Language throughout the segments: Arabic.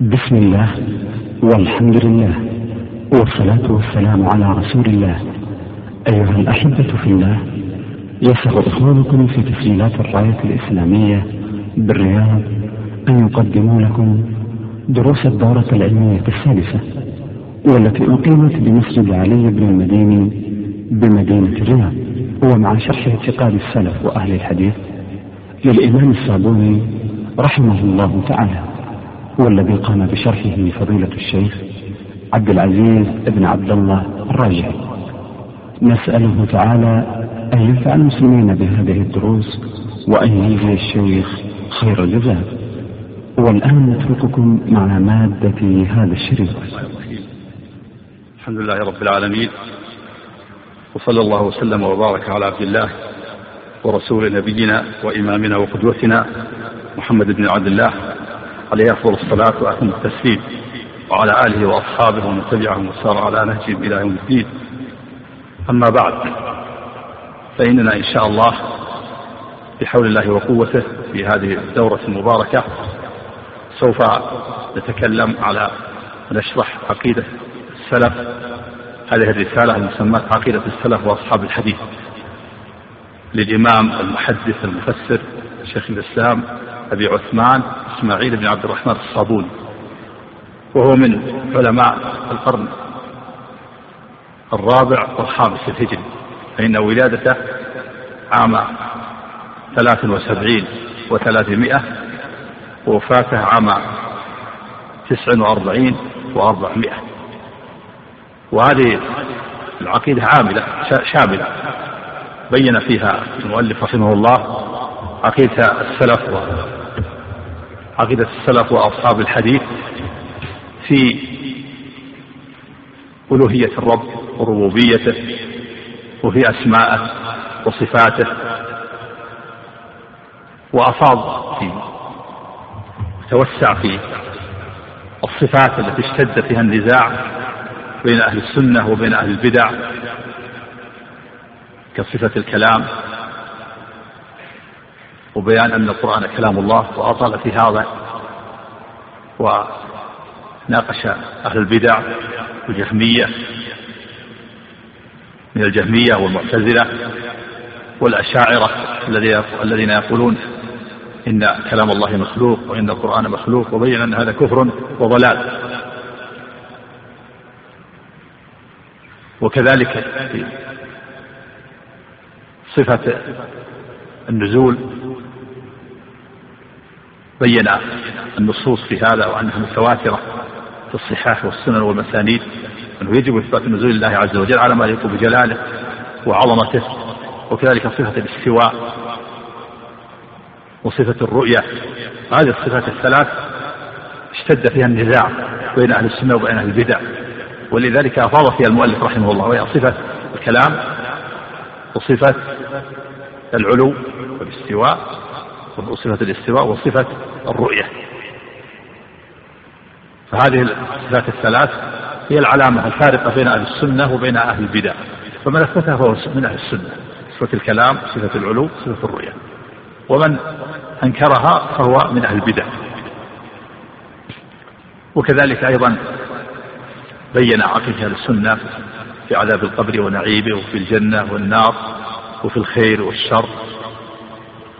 بسم الله والحمد لله والصلاة والسلام على رسول الله. أيها الأحبة في الله يسر إخوانكم في تسجيلات الراية الإسلامية بالرياض أن يقدموا لكم دروس الدورة العلمية السادسة والتي أقيمت بمسجد علي بن المديني بمدينة الرياض. ومع شرح اعتقاد السلف وأهل الحديث للإمام الصابوني رحمه الله تعالى. والذي قام بشرحه فضيلة الشيخ عبد العزيز بن عبد الله الراجعي. نسأله تعالى أن ينفع المسلمين بهذه الدروس وأن يجزي الشيخ خير الجزاء. والآن نترككم مع مادة هذا الشريط. الحمد لله رب العالمين وصلى الله وسلم وبارك على عبد الله ورسول نبينا وإمامنا وقدوتنا محمد بن عبد الله. عليه أفضل الصلاة وأتم التسليم. وعلى آله وأصحابه ومن تبعهم وسار على نهجهم إلى يوم الدين. أما بعد فإننا إن شاء الله بحول الله وقوته في هذه الدورة المباركة سوف نتكلم على نشرح عقيدة السلف. هذه الرسالة المسماة عقيدة السلف وأصحاب الحديث. للإمام المحدث المفسر شيخ الإسلام أبي عثمان إسماعيل بن عبد الرحمن الصابوني وهو من علماء القرن الرابع والخامس الهجري فإن ولادته عام ثلاث وسبعين وثلاثمائة ووفاته عام تسع وأربعين وأربعمائة. وهذه العقيدة عاملة شاملة. بين فيها المؤلف رحمه الله عقيدة السلف عقيدة السلف وأصحاب الحديث في ألوهية الرب وربوبيته وفي أسماءه وصفاته وأفاض في توسع في الصفات التي اشتد فيها النزاع بين أهل السنة وبين أهل البدع كصفة الكلام. وبيان أن القرآن كلام الله وأطال في هذا وناقش أهل البدع الجهمية من الجهمية والمعتزلة والأشاعرة الذين يقولون إن كلام الله مخلوق وإن القرآن مخلوق وبين أن هذا كفر وضلال. وكذلك في صفة النزول بين النصوص في هذا وأنها متواترة في الصحاح والسنن والمسانيد أنه يجب إثبات نزول الله عز وجل على ما يليق بجلاله وعظمته وكذلك صفة الاستواء وصفة الرؤية. هذه الصفات الثلاث اشتد فيها النزاع بين أهل السنة وبين أهل البدع ولذلك أفاض فيها المؤلف رحمه الله وهي صفة الكلام وصفة العلو والاستواء. وصفة الاستواء وصفة الرؤية. فهذه الصفات الثلاث هي العلامة الفارقة بين أهل السنة وبين أهل البدع. فمن أثبتها فهو من أهل السنة. صفة الكلام صفة العلو صفة الرؤية. ومن أنكرها فهو من أهل البدع. وكذلك أيضا بين عقيدة أهل السنة في عذاب القبر ونعيمه وفي الجنة والنار وفي الخير والشر.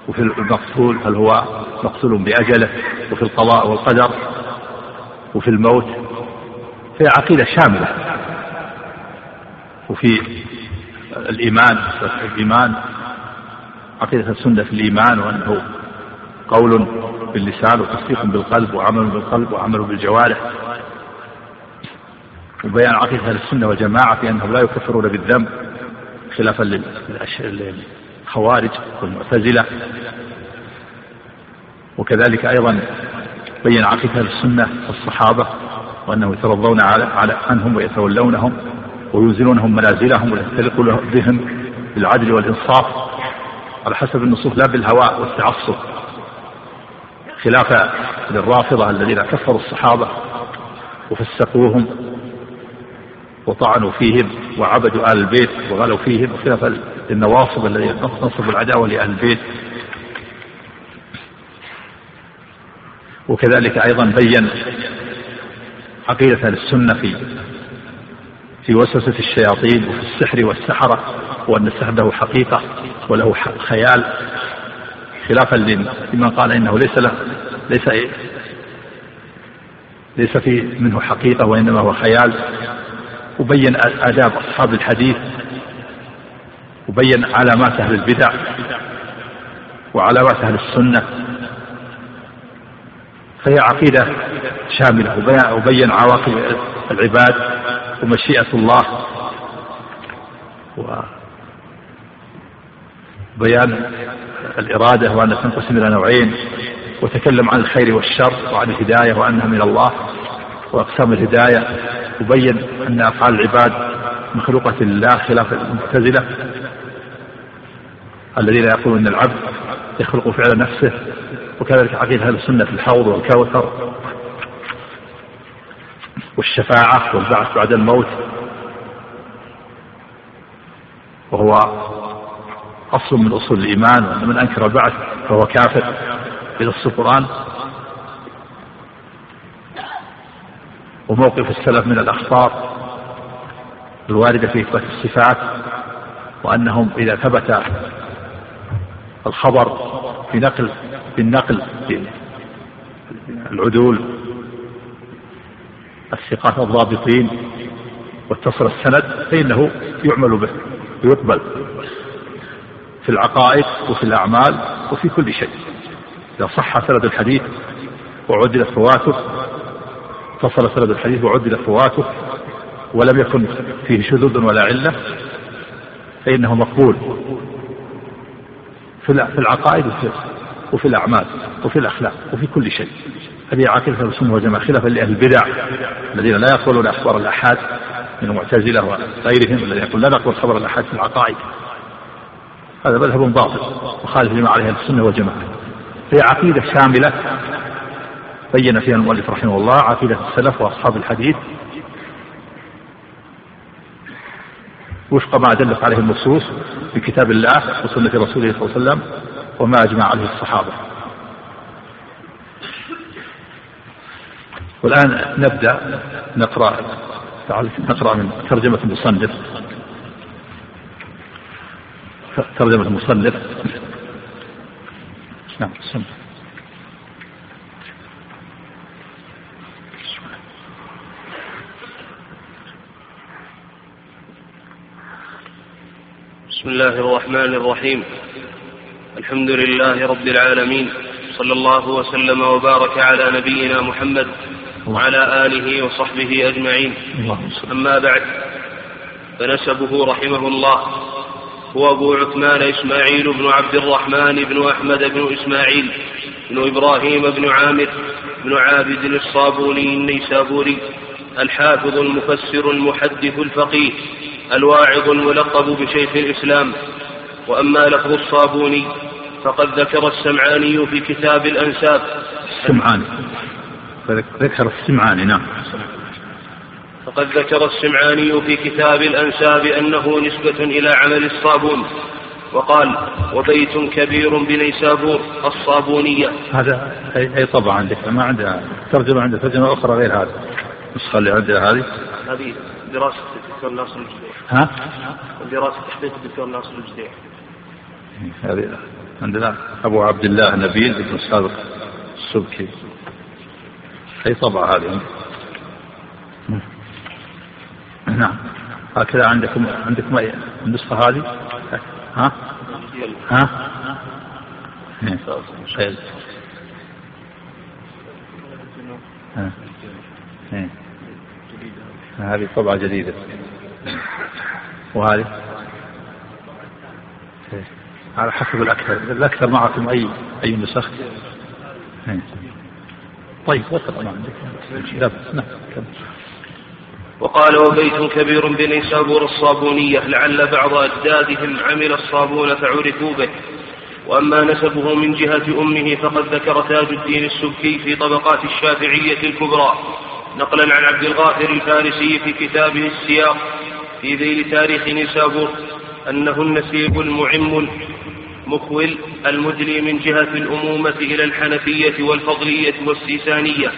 وفي المقتول هل هو مقتول بأجله وفي القضاء والقدر وفي الموت فهي عقيدة شاملة. وفي الإيمان الإيمان عقيدة السنة في الإيمان وأنه قول باللسان وتصديق بالقلب وعمل بالقلب وعمل بالجوارح. وبيان عقيدة أهل السنة والجماعة في أنهم لا يكفرون بالذنب خلافا للخوارج والمعتزلة. وكذلك أيضا بين عقيدة السنة والصحابة وأنهم يترضون على, على عنهم ويتولونهم وينزلونهم منازلهم ويختلق بهم بالعدل والإنصاف على حسب النصوص لا بالهواء والتعصب. خلافا للرافضة الذين كفروا الصحابة وفسقوهم وطعنوا فيهم وعبدوا آل البيت وغلوا فيهم وخلاف النواصب الذين نصبوا العداوة لأهل البيت. وكذلك أيضا بين عقيدة أهل السنة في في وسوسة الشياطين وفي السحر والسحرة وأن السحر له حقيقة وله خيال. خلافا لمن قال إنه ليس له ليس إيه ليس في منه حقيقة وإنما هو خيال. وبين آداب أصحاب الحديث وبين علامات أهل البدع وعلامات أهل السنة. فهي عقيدة شاملة وبين عواقب العباد ومشيئة الله وبيان الإرادة وأنها تنقسم إلى نوعين وتكلم عن الخير والشر وعن الهداية وأنها من الله وأقسام الهداية وبين أن أفعال العباد مخلوقة لله خلاف المعتزلة. الذين يقولون أن العبد يخلق فعل نفسه وكذلك عقيدة أهل السنة في الحوض والكوثر والشفاعة والبعث بعد الموت. وهو أصل من أصول الإيمان وأن من أنكر البعث فهو كافر. بنص القرآن. وموقف السلف من الأخطار الواردة في إثبات الصفات وأنهم إذا ثبت الخبر في نقل بالنقل العدول الثقات الضابطين واتصل السند فإنه يعمل به ويقبل في العقائد وفي الأعمال وفي كل شيء. إذا صح سند الحديث وعدلت فواته اتصل سند الحديث وعدلت فواته ولم يكن فيه شذوذ ولا علة فإنه مقبول. في العقائد وفي الأعمال وفي الأخلاق وفي كل شيء. هذه عقيدة السنة والجماعة خلافا لأهل البدع الذين لا يقبلون أخبار الآحاد من المعتزلة وغيرهم الذين يقول لا نقبل خبر الآحاد في العقائد. هذا مذهب باطل مخالف لما عليه السنة والجماعة. هي عقيدة شاملة بين فيها المؤلف رحمه الله عقيدة السلف وأصحاب الحديث وفق ما دلت عليه النصوص في كتاب الله وسنة رسوله صلى الله عليه وسلم وما أجمع عليه الصحابة. والآن نبدأ نقرأ نقرأ من ترجمة المصنف. ترجمة المصنف. نعم بسم الله الرحمن الرحيم. الحمد لله رب العالمين. صلى الله وسلم وبارك على نبينا محمد وعلى آله وصحبه أجمعين. أما بعد فنسبه رحمه الله هو أبو عثمان إسماعيل بن عبد الرحمن بن أحمد بن إسماعيل بن إبراهيم بن عامر بن عابد الصابوني النيسابوري الحافظ المفسر المحدث الفقيه الواعظ الملقب بشيخ الإسلام وأما لفظ الصابوني فقد ذكر السمعاني في كتاب الأنساب. السمعاني. ذكر السمعاني نعم. فقد ذكر السمعاني في كتاب الأنساب أنه نسبة إلى عمل الصابون وقال وبيت كبير بنيسابور الصابونية. هذا أي, أي طبعا عندك ما عنده ترجمة عنده ترجمة أخرى غير هذا. النسخة اللي عندها هذه. هذه دراسة. الدكتور ناصر الجديع ها؟ دراسة تحقيق الدكتور ناصر الجديع هذه عندنا أبو عبد الله نبيل بن سابق السبكي. أي طبعة هذه؟ نعم. هكذا عندكم عندكم أي النسخة هذه؟ ها؟ ها؟ خير هذه طبعة جديدة. وهذه؟ على حسب الأكثر. الأكثر معكم أي أي نسخ طيب وصل عندك نعم وقال وبيت كبير بنيسابور الصابونية لعل بعض أجدادهم عمل الصابون فعرفوا به. وأما نسبه من جهة أمه فقد ذكر تاج الدين السبكي في طبقات الشافعية الكبرى. نقلا عن عبد الغافر الفارسي في كتابه السياق في ذيل تاريخ نيسابور أنه النسيب المعم مخول المدلي من جهة الأمومة إلى الحنفية والفضلية والسيسانية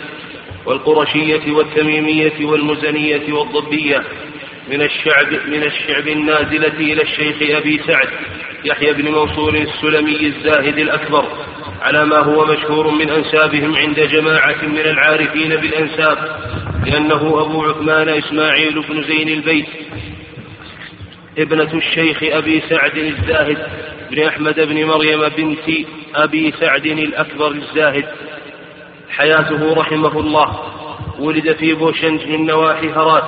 والقرشية والتميمية والمزنية والضبية من الشعب من الشعب النازلة إلى الشيخ أبي سعد يحيى بن منصور السلمي الزاهد الأكبر على ما هو مشهور من أنسابهم عند جماعة من العارفين بالأنساب لأنه أبو عثمان إسماعيل بن زين البيت ابنة الشيخ أبي سعد الزاهد بن أحمد بن مريم بنت أبي سعد الأكبر الزاهد. حياته رحمه الله. ولد في بوشنج من نواحي هرات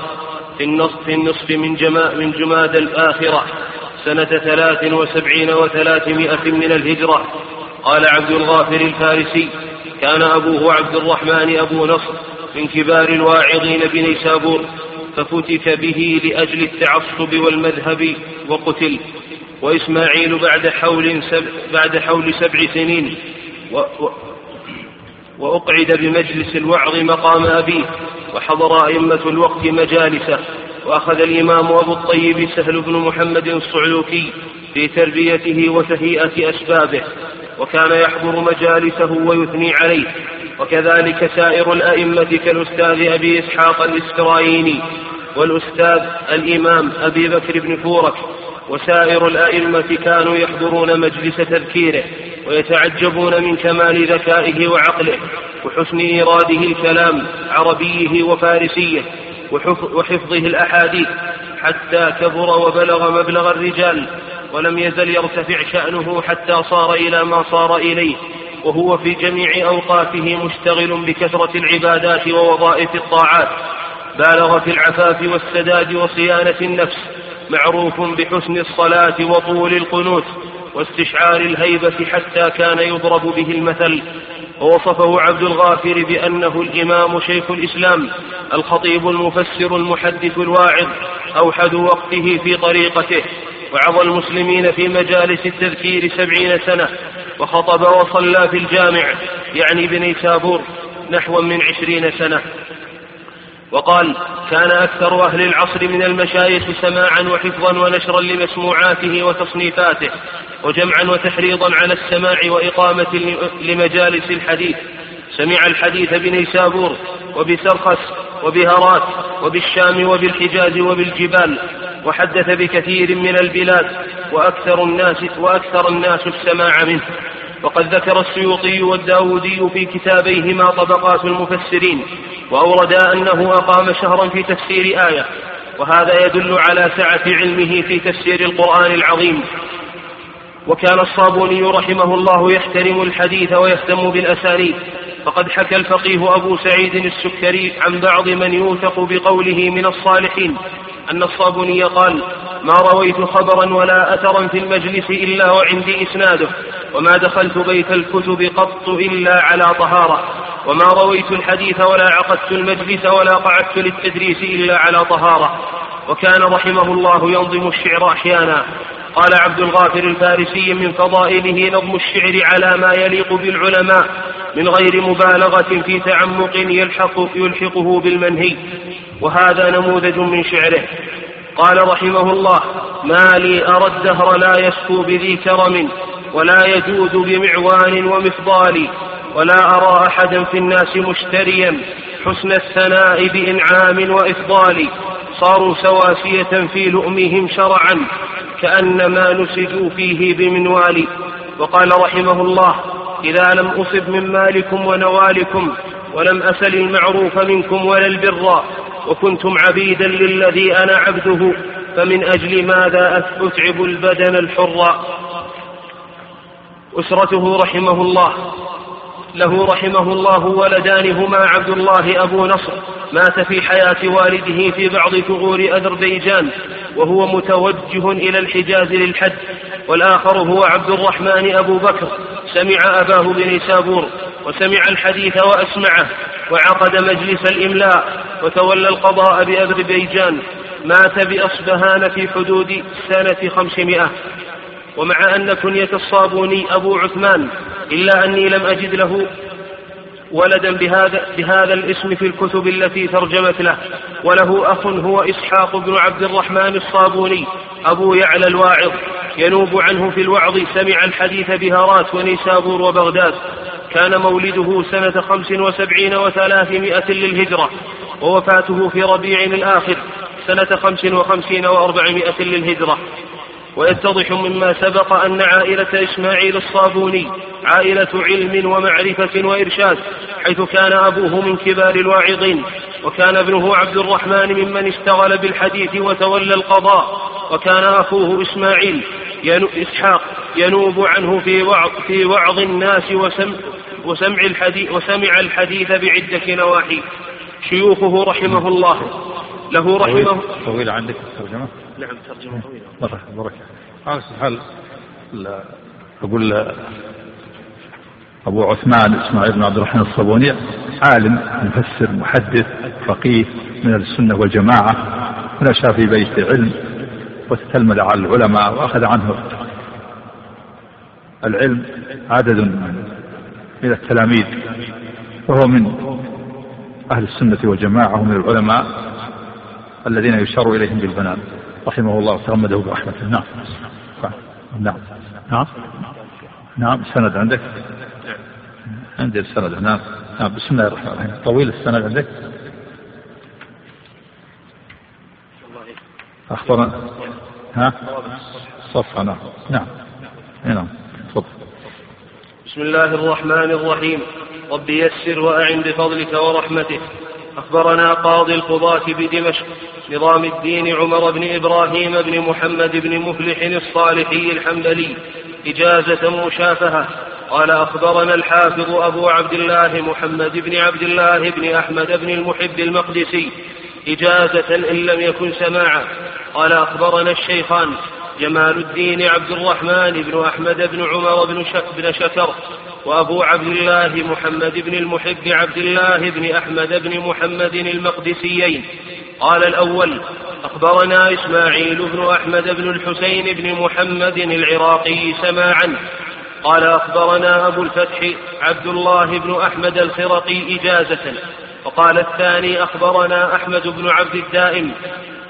في النصف, في النصف من, جما من جماد الآخرة. سنة ثلاث وسبعين وثلاثمائة من الهجرة. قال عبد الغافر الفارسي كان أبوه عبد الرحمن أبو نصر من كبار الواعظين بنيسابور ففتك به لأجل التعصب والمذهب وقتل وإسماعيل بعد حول سب بعد حول سبع سنين و و وأقعد بمجلس الوعظ مقام أبيه وحضر أئمة الوقت مجالسه وأخذ الإمام أبو الطيب سهل بن محمد الصعلوكي في تربيته وتهيئة أسبابه وكان يحضر مجالسه ويثني عليه. وكذلك سائر الأئمة كالأستاذ أبي إسحاق الإسكرايني والأستاذ الإمام أبي بكر بن فورك وسائر الأئمة كانوا يحضرون مجلس تذكيره ويتعجبون من كمال ذكائه وعقله وحسن إيراده الكلام عربيه وفارسيه وحفظه الأحاديث حتى كبر وبلغ مبلغ الرجال ولم يزل يرتفع شأنه حتى صار إلى ما صار إليه. وهو في جميع أوقاته مشتغل بكثرة العبادات ووظائف الطاعات. بالغ في العفاف والسداد وصيانة النفس معروف بحسن الصلاة وطول القنوت واستشعار الهيبة حتى كان يضرب به المثل. ووصفه عبد الغافر بأنه الإمام شيخ الإسلام الخطيب المفسر المحدث الواعظ أوحد وقته في طريقته وعظ المسلمين في مجالس التذكير سبعين سنة. وخطب وصلى في الجامع يعني بني سابور نحو من عشرين سنة. وقال كان أكثر أهل العصر من المشايخ سماعا وحفظا ونشرا لمسموعاته وتصنيفاته وجمعا وتحريضا على السماع وإقامة لمجالس الحديث. سمع الحديث بنيسابور وبسرخس وبهرات وبالشام وبالحجاز وبالجبال وحدث بكثير من البلاد وأكثر الناس وأكثر الناس السماع منه. وقد ذكر السيوطي والداودي في كتابيهما طبقات المفسرين وأوردا أنه أقام شهرا في تفسير آية وهذا يدل على سعة علمه في تفسير القرآن العظيم. وكان الصابوني رحمه الله يحترم الحديث ويهتم بالأسانيد. فقد حكى الفقيه أبو سعيد السكري عن بعض من يوثق بقوله من الصالحين أن الصابوني قال ما رويت خبرا ولا أثرا في المجلس إلا وعندي إسناده وما دخلت بيت الكتب قط إلا على طهارة وما رويت الحديث ولا عقدت المجلس ولا قعدت للتدريس إلا على طهارة. وكان رحمه الله ينظم الشعر أحيانا. قال عبد الغافر الفارسي من فضائله نظم الشعر على ما يليق بالعلماء من غير مبالغة في تعمق يلحق يلحقه بالمنهي. وهذا نموذج من شعره. قال رحمه الله ما لي أرى الدهر لا يسكو بذي كرم ولا يجود بمعوان ومفضال ولا أرى أحدا في الناس مشتريا حسن الثناء بإنعام وإفضال. صاروا سواسية في لؤمهم شرعا كأنما نسجوا فيه بمنوال. وقال رحمه الله إذا لم أصب من مالكم ونوالكم ولم أسل المعروف منكم ولا البر وكنتم عبيدا للذي أنا عبده فمن أجل ماذا أتعب البدن الحر؟ أسرته رحمه الله له رحمه الله ولدان هما عبد الله أبو نصر مات في حياة والده في بعض ثغور أذربيجان وهو متوجه إلى الحجاز للحج والآخر هو عبد الرحمن أبو بكر سمع أباه بنيسابور وسمع الحديث وأسمعه وعقد مجلس الإملاء وتولى القضاء بأذربيجان مات بأصبهان في حدود سنة خمسمائة. ومع أن كنية الصابوني أبو عثمان إلا أني لم أجد له ولدا بهذا, بهذا الاسم في الكتب التي ترجمت له وله أخ هو إسحاق بن عبد الرحمن الصابوني أبو يعلى الواعظ ينوب عنه في الوعظ سمع الحديث بهارات ونيسابور وبغداد كان مولده سنة خمس وسبعين وثلاثمائة للهجرة ووفاته في ربيع الآخر سنة خمس وخمسين وأربعمائة للهجرة. ويتضح مما سبق أن عائلة إسماعيل الصابوني عائلة علم ومعرفة وإرشاد حيث كان أبوه من كبار الواعظين وكان ابنه عبد الرحمن ممن اشتغل بالحديث وتولى القضاء وكان أخوه إسماعيل إسحاق ينوب عنه في وعظ, في وعظ الناس وسمع, وسمع الحديث, وسمع الحديث بعدة نواحي شيوخه رحمه الله له رحمه طويل عندك الترجمة؟ نعم ترجمة طويلة. بركة بركة على حال أقول أبو عثمان إسماعيل بن عبد الرحمن الصابوني عالم مفسر محدث فقيه من السنة والجماعة نشأ في بيت علم وتتلمذ على العلماء وأخذ عنه. العلم عدد من التلاميذ وهو من أهل السنة والجماعة ومن العلماء الذين يشار إليهم بالبنان رحمه الله وتغمده برحمته. نعم. نعم. نعم. نعم. السند عندك؟ عندي السند نعم نعم. بسم الله الرحمن الرحيم. طويل السند عندك؟ أخبرنا. ها؟ صفحة. نعم. نعم. نعم. تفضل. بسم الله الرحمن الرحيم. رب يسر وأعن بفضلك ورحمتك أخبرنا قاضي القضاة بدمشق نظام الدين عمر بن إبراهيم بن محمد بن مفلح الصالحي الحنبلي إجازة مشافهة. قال أخبرنا الحافظ أبو عبد الله محمد بن عبد الله بن أحمد بن المحب المقدسي إجازة إن لم يكن سماعا. قال أخبرنا الشيخان جمال الدين عبد الرحمن بن أحمد بن عمر بن, شكر وأبو عبد الله محمد بن المحب عبد الله بن أحمد بن محمد المقدسيين. قال الأول أخبرنا إسماعيل بن أحمد بن الحسين بن محمد العراقي سماعا. قال أخبرنا أبو الفتح عبد الله بن أحمد الخرقي إجازة. وقال الثاني أخبرنا أحمد بن عبد الدائم.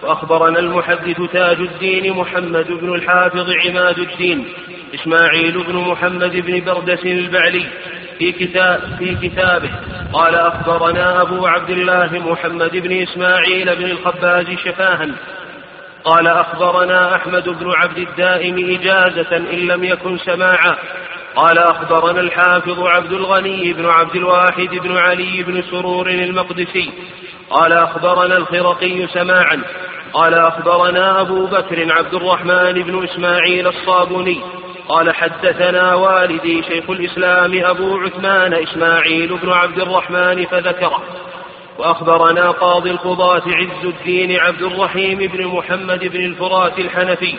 وأخبرنا المحدث تاج الدين محمد بن الحافظ عماد الدين. إسماعيل بن محمد بن بردس البعلي في كتاب في كتابه. قال أخبرنا أبو عبد الله محمد بن إسماعيل بن الخباز شفاها. قال أخبرنا أحمد بن عبد الدائم إجازة إن لم يكن سماعا. قال أخبرنا الحافظ عبد الغني بن عبد الواحد بن علي بن سرور المقدسي. قال أخبرنا الخرقي سماعا. قال أخبرنا أبو بكر عبد الرحمن بن إسماعيل الصابوني. قال حدثنا والدي شيخ الإسلام أبو عثمان إسماعيل بن عبد الرحمن فذكره وأخبرنا قاضي القضاة عز الدين عبد الرحيم بن محمد بن الفرات الحنفي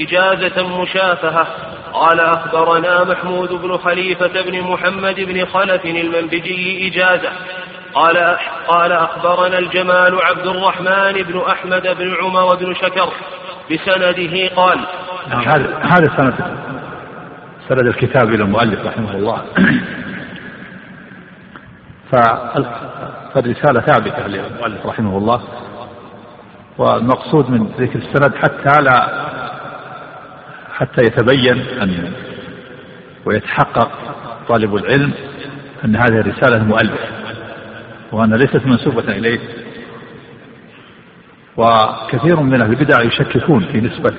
إجازة مشافهة قال أخبرنا محمود بن خليفة بن محمد بن خلف المنبجي إجازة قال قال أخبرنا الجمال عبد الرحمن بن أحمد بن عمر بن شكر بسنده قال هذا هذا سند سند الكتاب إلى المؤلف رحمه الله. فالرسالة ثابتة للمؤلف رحمه الله والمقصود من ذكر السند حتى لا حتى يتبين أن ويتحقق طالب العلم أن هذه الرسالة المؤلف وأن ليست منسوبة إليه. وكثير من أهل البدع يشككون في نسبة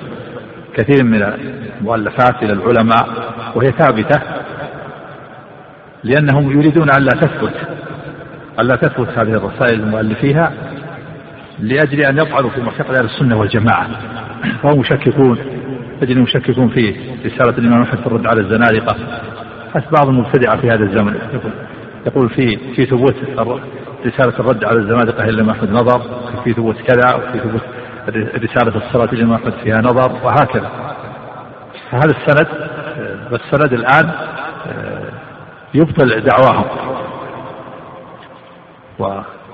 كثير من المؤلفات إلى العلماء وهي ثابتة لأنهم يريدون أن لا تثبت أن لا تثبت هذه الرسائل المؤلفيها لأجل أن يطعنوا في معتقد أهل السنة والجماعة. فهم يشككون تجد يشككون في رسالة الإمام أحمد في الرد على الزنادقة. حتى بعض المبتدعة في هذا الزمن. يقول في في ثبوت رسالة الرد على الزنادقة إلى الإمام أحمد نظر في ثبوت كذا وفي ثبوت رسالة الصلاة الإمام أحمد فيها نظر وهكذا. فهذا السند والسند الآن يبطل دعواهم.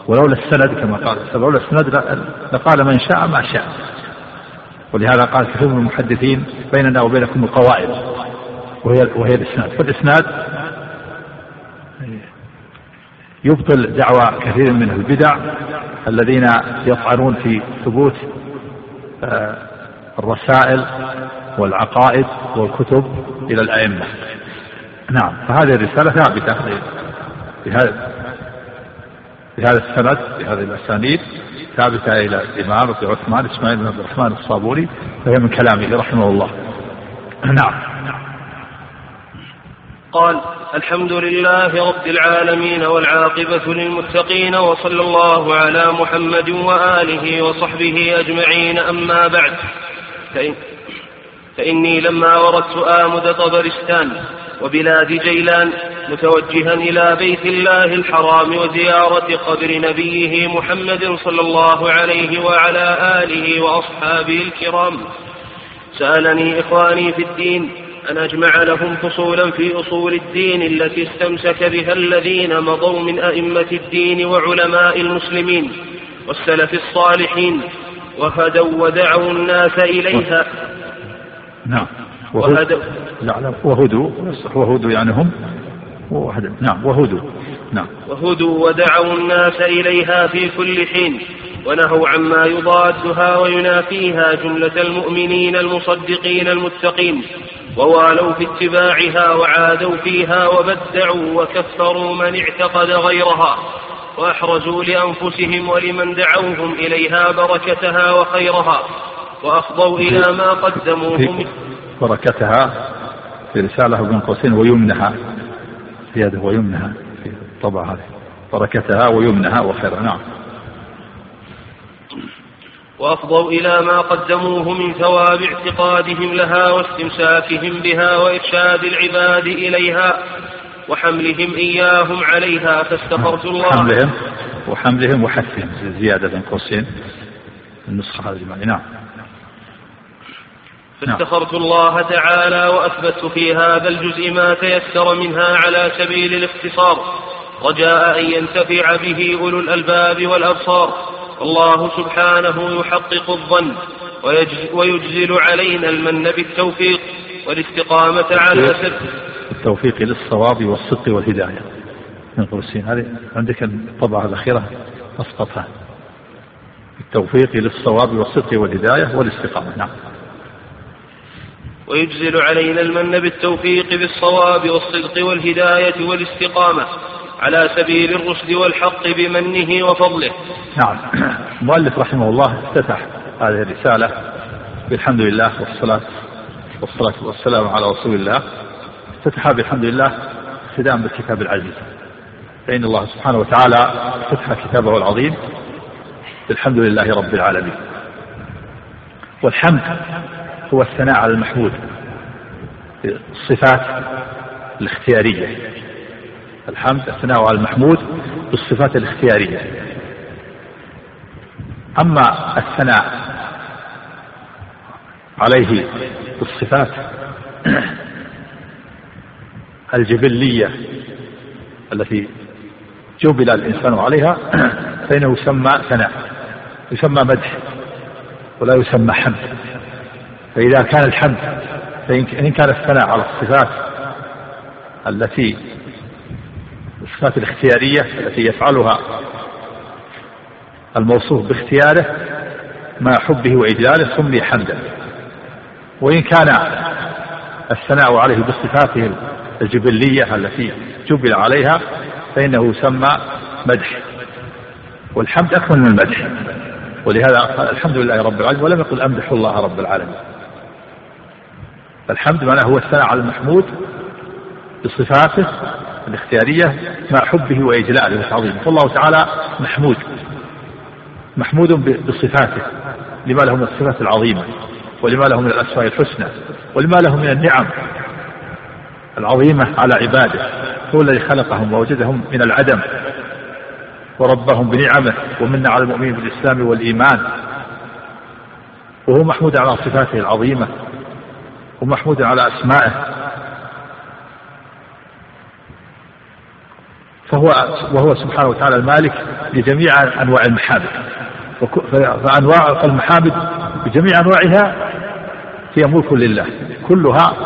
ولولا السند كما قال ولولا السند لقال من شاء ما شاء. ولهذا قال كثير من المحدثين بيننا وبينكم القواعد وهي وهي الإسناد. فالاسناد يبطل دعوى كثير من البدع الذين يطعنون في ثبوت آه، الرسائل والعقائد والكتب. إلى الأئمة. نعم فهذه الرسالة ثابتة بهذا بهذا السند بهذه الأسانيد ثابتة إلى الإمام أبي عثمان إسماعيل بن عبد الرحمن الصابوني فهي من كلامه رحمه الله. نعم. قال الحمد لله رب العالمين والعاقبة للمتقين وصلى الله على محمد وآله وصحبه أجمعين أما بعد. فإن فإني لما وردت آمد طبرستان وبلاد جيلان متوجها إلى بيت الله الحرام وزيارة قبر نبيه محمد صلى الله عليه وعلى آله وأصحابه الكرام. سألني إخواني في الدين أن أجمع لهم فصولا في أصول الدين التي استمسك بها الذين مضوا من أئمة الدين وعلماء المسلمين والسلف الصالحين وهدوا ودعوا الناس إليها. نعم. وهدوا وهدوا وهدوا يعني هم؟ نعم. وهدوا نعم. وهدوا ودعوا الناس إليها في كل حين ونهوا عما يضادها وينافيها جملة المؤمنين المصدقين المتقين ووالوا في اتباعها وعادوا فيها وبدعوا وكفروا من اعتقد غيرها وأحرزوا لأنفسهم ولمن دعوهم إليها بركتها وخيرها وأفضوا إلى ما قدموه بركتها في رسالة بين قوسين ويمنها زيادة ويمنها في الطبعة هذه. بركتها ويمنها وخيرها نعم. وأفضوا إلى ما قدموه من ثواب اعتقادهم لها واستمساكهم بها وإرشاد العباد إليها وحملهم إياهم عليها فاستغفرت الله. حملهم وحملهم وحثهم زيادة بين قوسين النسخة هذه نعم. فاستخرت الله تعالى وأثبت في هذا الجزء ما تيسر منها على سبيل الاختصار. رجاء أن ينتفع به أولو الألباب والأبصار. الله سبحانه يحقق الظن ويجزل علينا المن بالتوفيق والاستقامة على سبيل التوفيق للصواب والصدق والهداية. من قرسين هذه عندك الطبعة الأخيرة أسقطها. التوفيق للصواب والصدق والهداية والاستقامة. نعم. ويجزل علينا المن بالتوفيق بالصواب والصدق والهداية والاستقامة على سبيل الرشد والحق بمنه وفضله. نعم. المؤلف رحمه الله افتتح هذه الرسالة بالحمد لله والصلاة والصلاة والسلام على رسول الله. افتتح بالحمد لله اقتداء بالكتاب العزيز. فإن الله سبحانه وتعالى فتح كتابه العظيم. بالحمد لله رب العالمين. والحمد هو الثناء على المحمود. الصفات الاختيارية. الحمد الثناء على المحمود بالصفات الاختيارية. أما الثناء عليه بالصفات الجبلية التي جبل الإنسان عليها فإنه يسمى ثناء يسمى مدح ولا يسمى حمد. فإذا كان الحمد فإن كان الثناء على الصفات التي الصفات الاختيارية التي يفعلها الموصوف باختياره مع حبه وإجلاله سمي حمدا. وإن كان الثناء عليه بصفاته الجبلية التي جبل عليها فإنه يسمى مدح. والحمد أكمل من المدح. ولهذا قال الحمد لله رب العالمين ولم يقل أمدح الله رب العالمين. الحمد معناه هو الثناء على المحمود بصفاته الاختيارية مع حبه وإجلاله وتعظيمه فالله تعالى محمود محمود بصفاته لما له من الصفات العظيمة ولما له من الأسماء الحسنى ولما له من النعم العظيمة على عباده. هو الذي خلقهم ووجدهم من العدم وربهم بنعمه ومن على المؤمنين بالإسلام والإيمان. وهو محمود على صفاته العظيمة. ومحمود على أسمائه. فهو وهو سبحانه وتعالى المالك لجميع أنواع المحامد فأنواع المحامد بجميع أنواعها هي ملك لله. كلها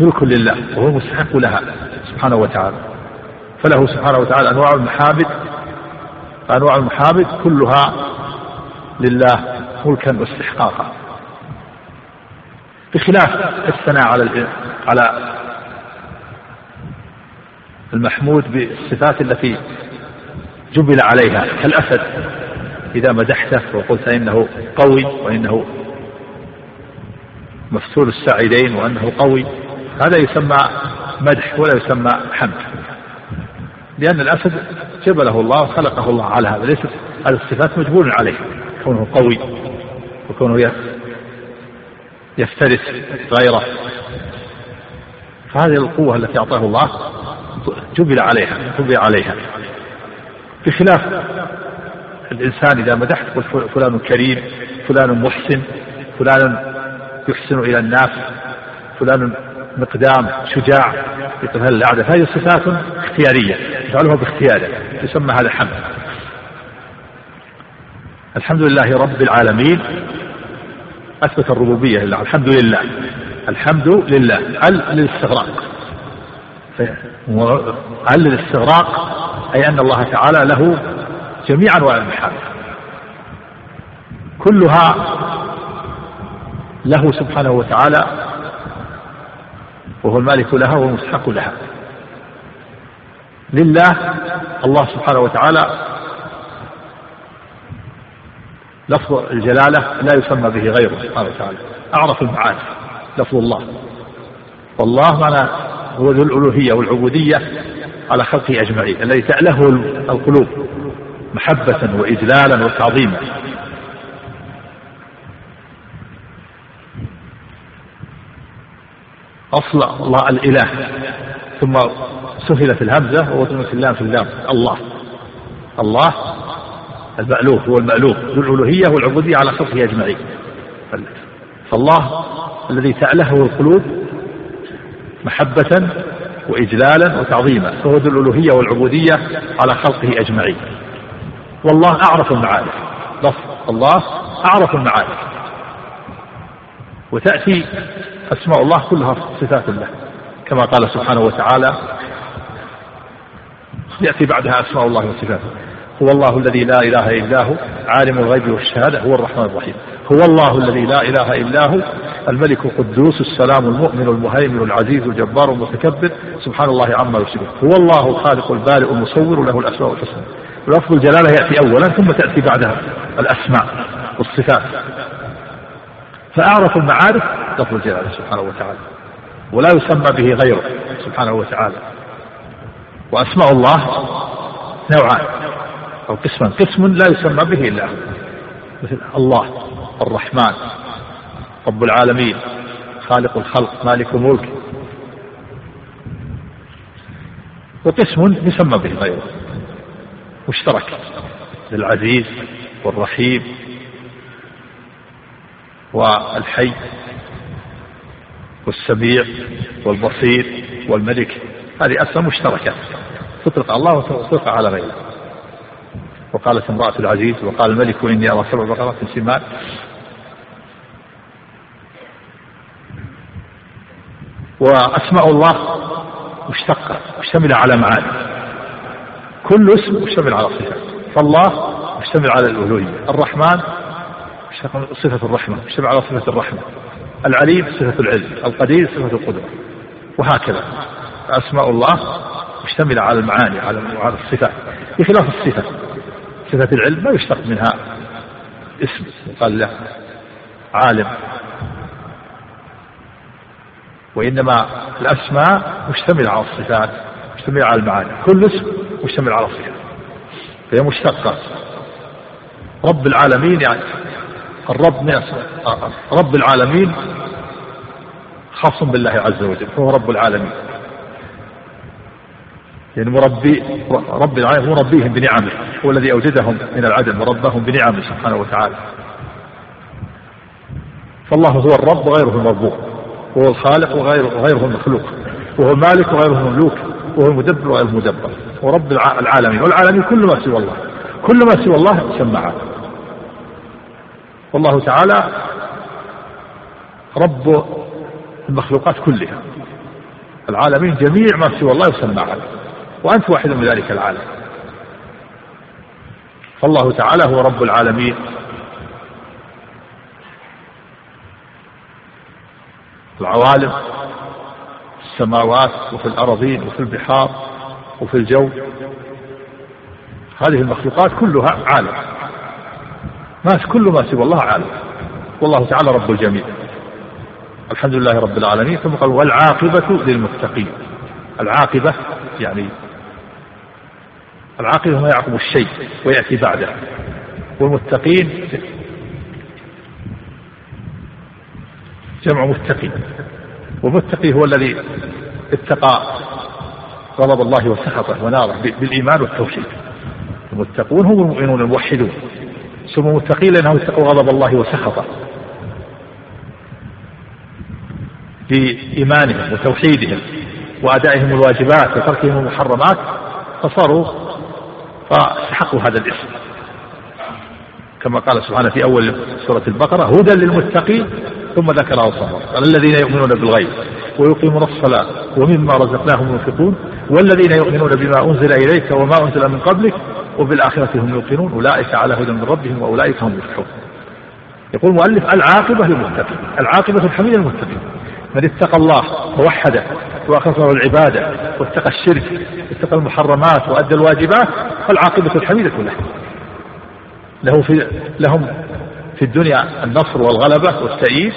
ملك لله وهو مستحق لها سبحانه وتعالى. فله سبحانه وتعالى أنواع المحامد أنواع المحامد كلها لله ملكا واستحقاقا. بخلاف الثناء على على المحمود بالصفات التي جبل عليها كالأسد. إذا مدحته وقلت إنه قوي وإنه مفتول الساعدين وأنه قوي هذا يسمى مدح ولا يسمى حمد. لأن الأسد جبله الله وخلقه الله على هذا ليست هذه الصفات مجبول عليه كونه قوي وكونه يفترس غيره. فهذه القوة التي أعطاه الله جبل عليها جبل عليها. بخلاف الإنسان إذا مدحت قلت فلان كريم فلان محسن فلان يحسن إلى الناس فلان مقدام شجاع يقتل الأعداء فهذه صفات اختيارية يفعلها باختيارة يسمى هذا حمد. الحمد لله رب العالمين أثبت الربوبية لله الحمد لله. الحمد لله. ال للاستغراق؟ ال للاستغراق؟ أي أن الله تعالى له جميع أنواع المحامد كلها له سبحانه وتعالى وهو المالك لها وهو المستحق لها. لله الله سبحانه وتعالى لفظ الجلالة لا يسمى به غيره سبحانه وتعالى. أعرف المعاني. لفظ الله. والله معنى هو ذو الألوهية والعبودية على خلقه أجمعين الذي تأله القلوب محبة وإجلالا وتعظيما. أصل الله الإله. ثم سهلت الهمزة ووزنت اللام في اللام. الله. الله المألوف هو المألوف. ذو الألوهية والعبودية على خلقه أجمعين. فالله الذي تألهه القلوب محبة وإجلالا وتعظيما فهو ذو الألوهية والعبودية على خلقه أجمعين. والله أعرف المعارف. لفظ الله أعرف المعارف. وتأتي أسماء الله كلها صفات الله كما قال سبحانه وتعالى يأتي بعدها أسماء الله وصفاته. هو الله الذي لا إله إلا هو عالم الغيب والشهادة هو الرحمن الرحيم. هو الله الذي لا إله إلا هو الملك القدوس السلام المؤمن المهيمن العزيز الجبار المتكبر سبحان الله عما يشركون هو الله الخالق البارئ المصور له الأسماء الحسنى لفظ الجلالة يأتي أولا ثم تأتي بعدها الأسماء والصفات. فأعرف المعارف لفظ الجلالة سبحانه وتعالى ولا يسمى به غيره سبحانه وتعالى. وأسماء الله نوعان. أو قسمان قسم لا يسمى به إلا مثل الله الرحمن رب العالمين خالق الخلق مالك الملك. وقسم يسمى به غيره. مشترك للعزيز والرحيم والحي والسميع والبصير والملك. هذه أسماء مشتركة. تطلق على الله وتطلق على غيره. وقالت امرأة العزيز وقال الملك إني أرى سبع بقرات سمان وأسماء الله مشتقة مشتملة على معاني. كل اسم مشتمل على صفة. فالله مشتمل على الألوهية. الرحمن صفة الرحمة مشتمل على صفة الرحمة. العليم صفة العلم. القدير صفة القدرة. وهكذا. أسماء الله مشتملة على المعاني على الصفات بخلاف الصفة. صفة العلم ما يشتق منها اسم قال له عالم. وإنما الأسماء مشتملة على الصفات مشتملة على المعاني. كل اسم مشتمل على الصفات. فهي مشتقة. رب العالمين يعني الرب رب العالمين خاص بالله عز وجل فهو رب العالمين. يعني مربي رب العالمين مربيهم بنعمه هو الذي أوجدهم من العدم وربهم بنعمه سبحانه وتعالى. فالله هو الرب وغيره المربوب وهو الخالق وغيره, المخلوق وهو المالك وغيره المملوك وهو المدبر وغير المدبر ورب العالمين والعالمين كل ما سوى الله كل ما سوى الله عالم والله تعالى رب المخلوقات كلها العالمين جميع ما سوى الله يسمى عالم وأنت واحد من ذلك العالم. فالله تعالى هو رب العالمين. العوالم السماوات وفي الأراضين وفي البحار وفي الجو. هذه المخلوقات كلها عالم. ما كل ما سوى الله عالم. والله تعالى رب الجميع. الحمد لله رب العالمين. ثم قال والعاقبة للمتقين. العاقبة يعني العاقبة ما يعقب الشيء ويأتي بعده. والمتقين جمع متقي والمتقي هو الذي اتقى غضب الله وسخطه وناره بالإيمان والتوحيد. المتقون هم المؤمنون الموحدون. سموا متقين لأنهم اتقوا غضب الله وسخطه بإيمانهم وتوحيدهم وأدائهم الواجبات وتركهم المحرمات. فصاروا فاستحقوا هذا الاسم. كما قال سبحانه في أول سورة البقرة هدى للمتقين ثم ذكر أوصافهم قال الذين يؤمنون بالغيب ويقيمون الصلاة ومما رزقناهم ينفقون والذين يؤمنون بما أنزل إليك وما أنزل من قبلك وبالآخرة هم يوقنون. أولئك على هدى من ربهم وأولئك هم المفلحون يقول المؤلف العاقبة للمتقين العاقبة الحميدة للمتقين. من اتقى الله ووحده وأخلص العبادة واتقى الشرك واتقى المحرمات وأدى الواجبات فالعاقبة الحميدة له. له في لهم في الدنيا النصر والغلبة والتأييد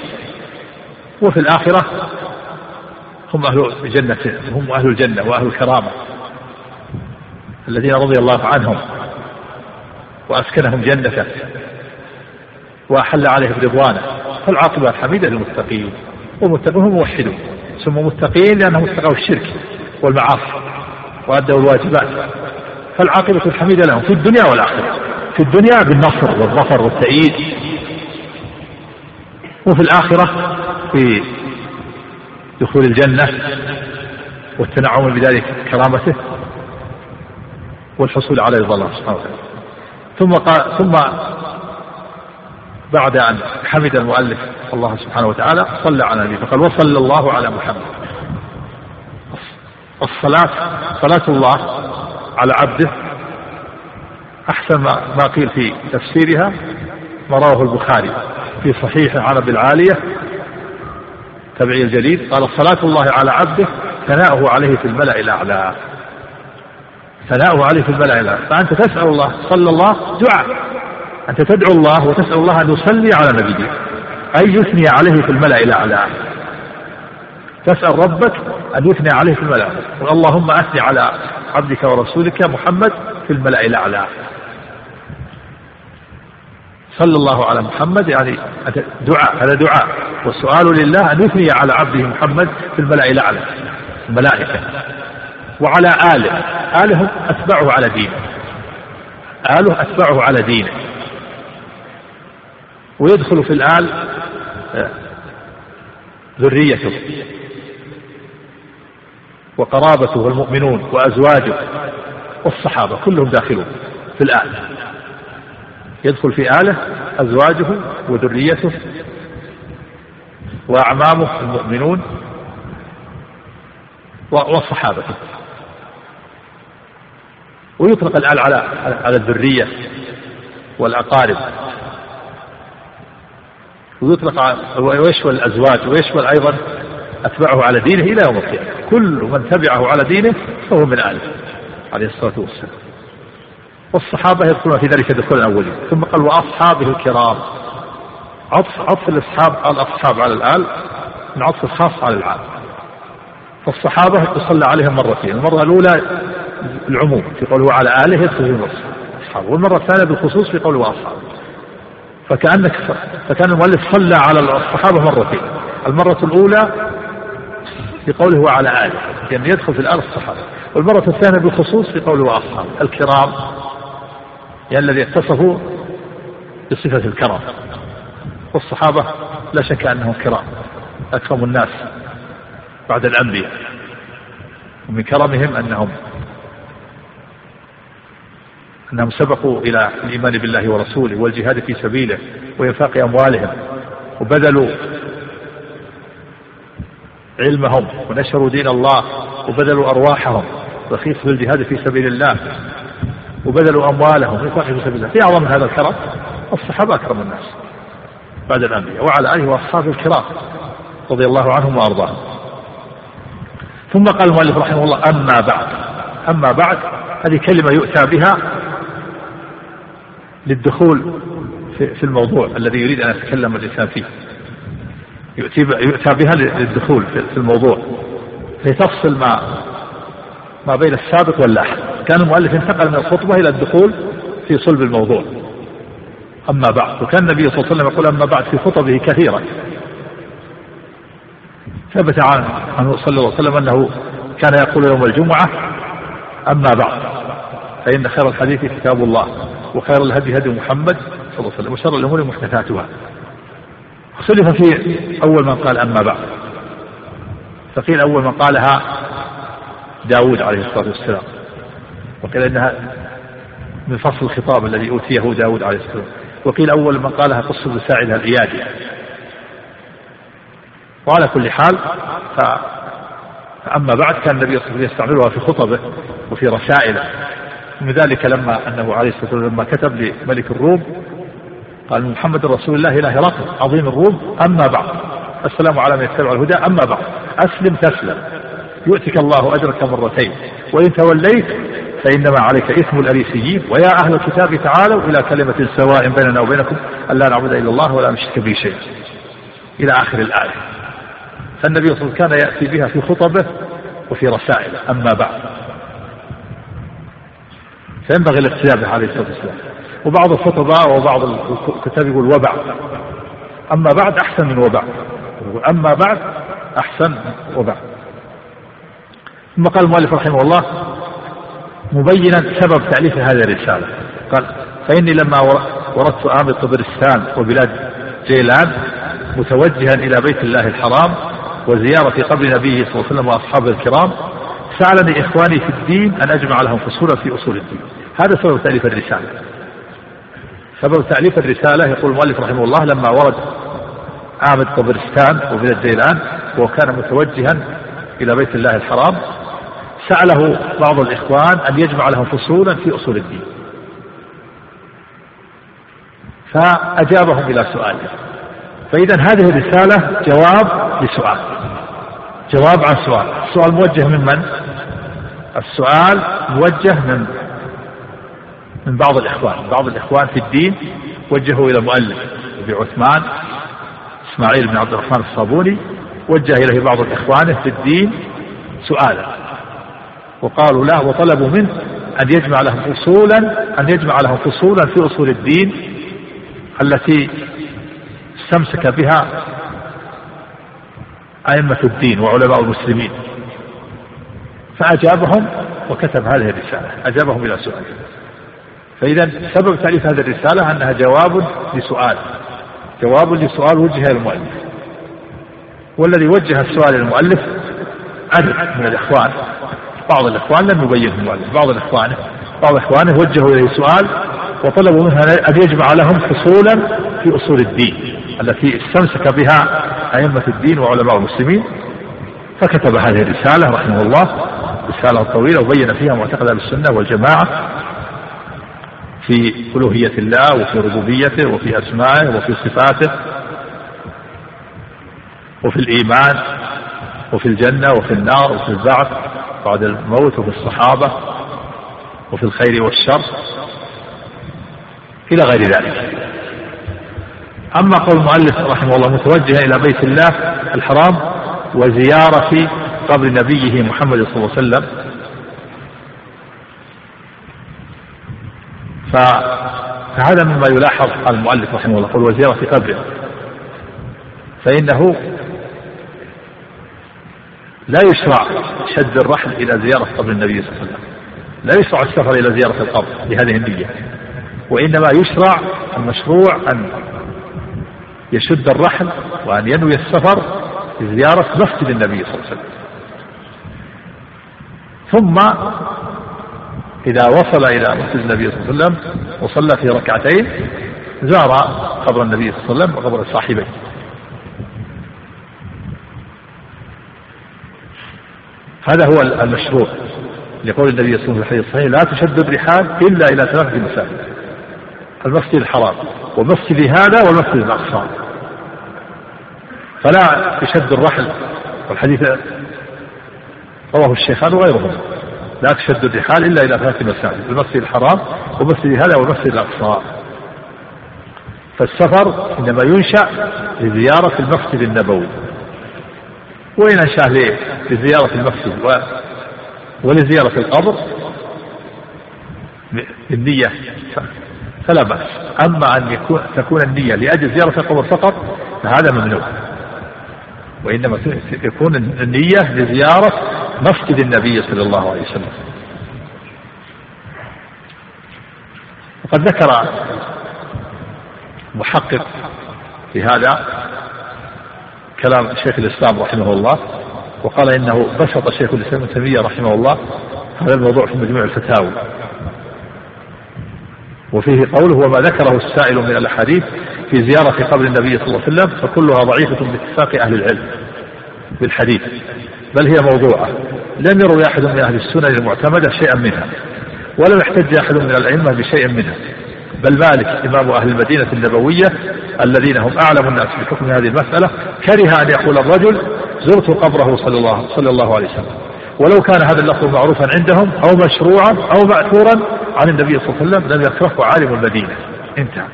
وفي الآخرة هم أهل الجنة هم أهل الجنة وأهل الكرامة الذين رضي الله عنهم وأسكنهم جنته وأحل عليهم رضوانه فالعاقبة الحميدة للمتقين. والمتقون هم موحدون. سموا متقين لأنهم اتقوا الشرك والمعاصي وأدوا الواجبات. فالعاقبة الحميدة لهم في الدنيا والآخرة. في الدنيا بالنصر والظفر والتأييد. وفي الآخرة في دخول الجنة والتنعم بذلك كرامته والحصول على رضا الله سبحانه وتعالى. ثم قال ثم بعد أن حمد المؤلف الله سبحانه وتعالى صلى على النبي فقال وصلى الله على محمد. الصلاة صلاة الله على عبده أحسن ما قيل في تفسيرها ما رواه البخاري في صحيح عن أبي العالية تبعي الجليل. قال صلاة الله على عبده ثناؤه عليه في الملأ الأعلى. ثناؤه عليه في الملأ الأعلى. فأنت تسأل الله صلى الله دعاء. أنت تدعو الله وتسأل الله أن يصلي على نبيه. أي يثني عليه في الملأ الأعلى تسأل ربك أن يثني عليه في الملأ. اللهم أثني على عبدك ورسولك محمد في الملأ الأعلى صلى الله على محمد يعني دعاء هذا دعاء. والسؤال لله أن يثني على عبده محمد في الملأ الأعلى الملائكة. وعلى آله. آله أتبعه على دينه. آله أتبعه على دينه. ويدخل في الآل ذريته وقرابته والمؤمنون وأزواجه والصحابة كلهم داخلون في الآل يدخل في آله أزواجه وذريته وأعمامه المؤمنون والصحابة. ويطلق الآل على على الذرية والأقارب. ويطلق ويشمل الأزواج ويشمل أيضا أتبعه على دينه إلى يوم القيامة. كل من تبعه على دينه فهو من آله عليه الصلاة والسلام. والصحابة يدخلون في ذلك دخول الأولين. ثم قال وأصحابه الكرام. عطف عطف الأصحاب على الأصحاب على الآل من عطف الخاص على العام. فالصحابة يصلى عليهم مرتين. المرة الأولى العموم في قوله على آله يدخل في النص أصحابه والمرة الثانية بالخصوص في قوله وأصحابه. فكأنك فكأن المؤلف صلى على الصحابة مرتين. المرة الأولى بقوله وعلى آله يعني يدخل في الآل الصحابة. والمرة الثانية بالخصوص في قوله وأصحابه الكرام يعني الذي اتصفوا بصفة الكرم والصحابة لا شك أنهم كرام أكرم الناس بعد الأنبياء. ومن كرمهم أنهم أنهم سبقوا إلى الإيمان بالله ورسوله والجهاد في سبيله وإنفاق أموالهم وبذلوا علمهم ونشروا دين الله وبذلوا أرواحهم رخيص في الجهاد في سبيل الله وبذلوا أموالهم وإنفاق في سبيل الله. في أعظم هذا الكرم الصحابة أكرم الناس بعد الأنبياء وعلى آله وأصحابه الكرام رضي الله عنهم وأرضاهم. ثم قال المؤلف رحمه الله أما بعد. أما بعد هذه كلمة يؤتى بها للدخول في الموضوع الذي يريد أن يتكلم الإنسان فيه. يؤتى بها للدخول في الموضوع. لتفصل ما ما بين السابق واللاحق كان المؤلف انتقل من الخطبة إلى الدخول في صلب الموضوع. أما بعد. وكان النبي صلى الله عليه وسلم يقول أما بعد في خطبه كثيرا. ثبت عنه صلى الله عليه وسلم أنه كان يقول يوم الجمعة. أما بعد. فإن خير الحديث كتاب الله. وخير الهدي هدي محمد صلى الله عليه وسلم وشر الأمور محدثاتها. اختلف في أول من قال أما بعد. فقيل أول من قالها داود عليه الصلاة والسلام. وقيل إنها من فصل الخطاب الذي أوتيه داود عليه الصلاة والسلام. وقيل أول من قالها قصة بن ساعدة الإيادي وعلى كل حال فأما بعد كان النبي صلى الله عليه وسلم يستعملها في خطبه وفي رسائله. من ذلك لما أنه عليه الصلاة والسلام لما كتب لملك الروم قال محمد رسول الله إلى هرقل عظيم الروم أما بعد. السلام على من يتبع الهدى أما بعد. أسلم تسلم. يؤتك الله أجرك مرتين. وإن توليت فإنما عليك إثم الأريسيين ويا أهل الكتاب تعالوا إلى كلمة سواء بيننا وبينكم ألا نعبد إلا الله ولا نشرك به شيئا. إلى آخر الآية. فالنبي صلى الله عليه وسلم كان يأتي بها في خطبه وفي رسائله. أما بعد. فينبغي الاقتداء به عليه الصلاة والسلام وبعض الخطباء وبعض الكتاب يقول وبعد أما بعد أحسن من وبعد أما بعد أحسن وبعد ثم قال المؤلف رحمه الله مبينا سبب تأليف هذه الرسالة. قال فإني لما وردت آمر طبرستان وبلاد جيلان متوجها إلى بيت الله الحرام وزيارة قبر نبيه صلى الله عليه وسلم وأصحابه الكرام سألني إخواني في الدين أن أجمع لهم فصولا في أصول الدين. هذا سبب تأليف الرسالة. سبب تأليف الرسالة يقول المؤلف رحمه الله لما ورد عامد طبرستان وبلاد جيلان وكان متوجها إلى بيت الله الحرام سأله بعض الإخوان أن يجمع لهم فصولا في أصول الدين. فأجابهم إلى سؤاله فإذا هذه الرسالة جواب لسؤال. جواب عن سؤال. السؤال موجه من من؟ السؤال موجه من من بعض الإخوان بعض الإخوان في الدين وجهوا إلى المؤلف أبي عثمان إسماعيل بن عبد الرحمن الصابوني وجه إليه بعض إخوانه في الدين سؤالا وقالوا له وطلبوا منه أن يجمع لهم فصولا أن يجمع لهم فصولا في أصول الدين التي استمسك بها أئمة الدين وعلماء المسلمين. فأجابهم وكتب هذه الرسالة. أجابهم إلى سؤال. فإذا سبب تأليف هذه الرسالة أنها جواب لسؤال. جواب لسؤال وجه المؤلف. والذي وجه السؤال إلى المؤلف عدد من الإخوان. بعض الإخوان لم يبينه المؤلف بعض الإخوان بعض إخوانه وجهوا إليه سؤال وطلبوا منه أن يجمع لهم فصولا في أصول الدين التي استمسك بها أئمة الدين وعلماء المسلمين. فكتب هذه الرسالة رحمه الله. رسالة طويلة وبين فيها معتقد أهل السنة والجماعة في ألوهية الله وفي ربوبيته وفي أسمائه وفي صفاته وفي الإيمان وفي الجنة وفي النار وفي البعث بعد الموت وفي الصحابة وفي الخير والشر إلى غير ذلك. أما قول المؤلف رحمه الله متوجها إلى بيت الله الحرام وزيارة قبر نبيه محمد صلى الله عليه وسلم. فهذا مما يلاحظ المؤلف رحمه الله قول وزيارة قبره. فإنه لا يشرع شد الرحل إلى زيارة قبر النبي صلى الله عليه وسلم. لا يشرع السفر إلى زيارة القبر بهذه النية. وإنما يشرع المشروع أن يشد الرحل وأن ينوي السفر لزيارة مسجد النبي صلى الله عليه وسلم. ثم إذا وصل إلى مسجد النبي صلى الله عليه وسلم وصلى في ركعتين زار قبر النبي صلى الله عليه وسلم وقبر صاحبيه هذا هو المشروع لقول النبي صلى الله عليه وسلم في الحديث الصحيح لا تشد الرحال إلا إلى ثلاثة مساجد المسجد الحرام ومسجد هذا والمسجد الأقصى. فلا يشد الرحل والحديث رواه الشيخان وغيرهم لا تشد الرحال إلا إلى ثلاث مساجد المسجد الحرام ومسجد هذا والمسجد الأقصى. فالسفر إنما ينشأ لزيارة المسجد النبوي. وإن أنشأ لزيارة المسجد و ولزيارة القبر. النية فلا بأس. أما أن يكون تكون النية لأجل زيارة القبر فقط فهذا ممنوع. وإنما يكون النية لزيارة مسجد النبي صلى الله عليه وسلم. وقد ذكر محقق في هذا كلام شيخ الإسلام رحمه الله وقال إنه بسط شيخ الإسلام ابن تيمية رحمه الله هذا الموضوع في مجموع الفتاوي وفيه قوله وما ذكره السائل من الأحاديث في زيارة قبر النبي صلى الله عليه وسلم فكلها ضعيفة باتفاق أهل العلم بالحديث. بل هي موضوعة. لم يروي أحد من أهل السنن المعتمدة شيئا منها ولم يحتج أحد من الأئمة بشيء منها. بل مالك إمام أهل المدينة النبوية الذين هم أعلم الناس بحكم هذه المسألة كره أن يقول الرجل زرت قبره صلى الله, صلى الله عليه وسلم. ولو كان هذا اللفظ معروفا عندهم أو مشروعا أو مأثورا عن النبي صلى الله عليه وسلم لم يكرهه عالم المدينة. انتهى.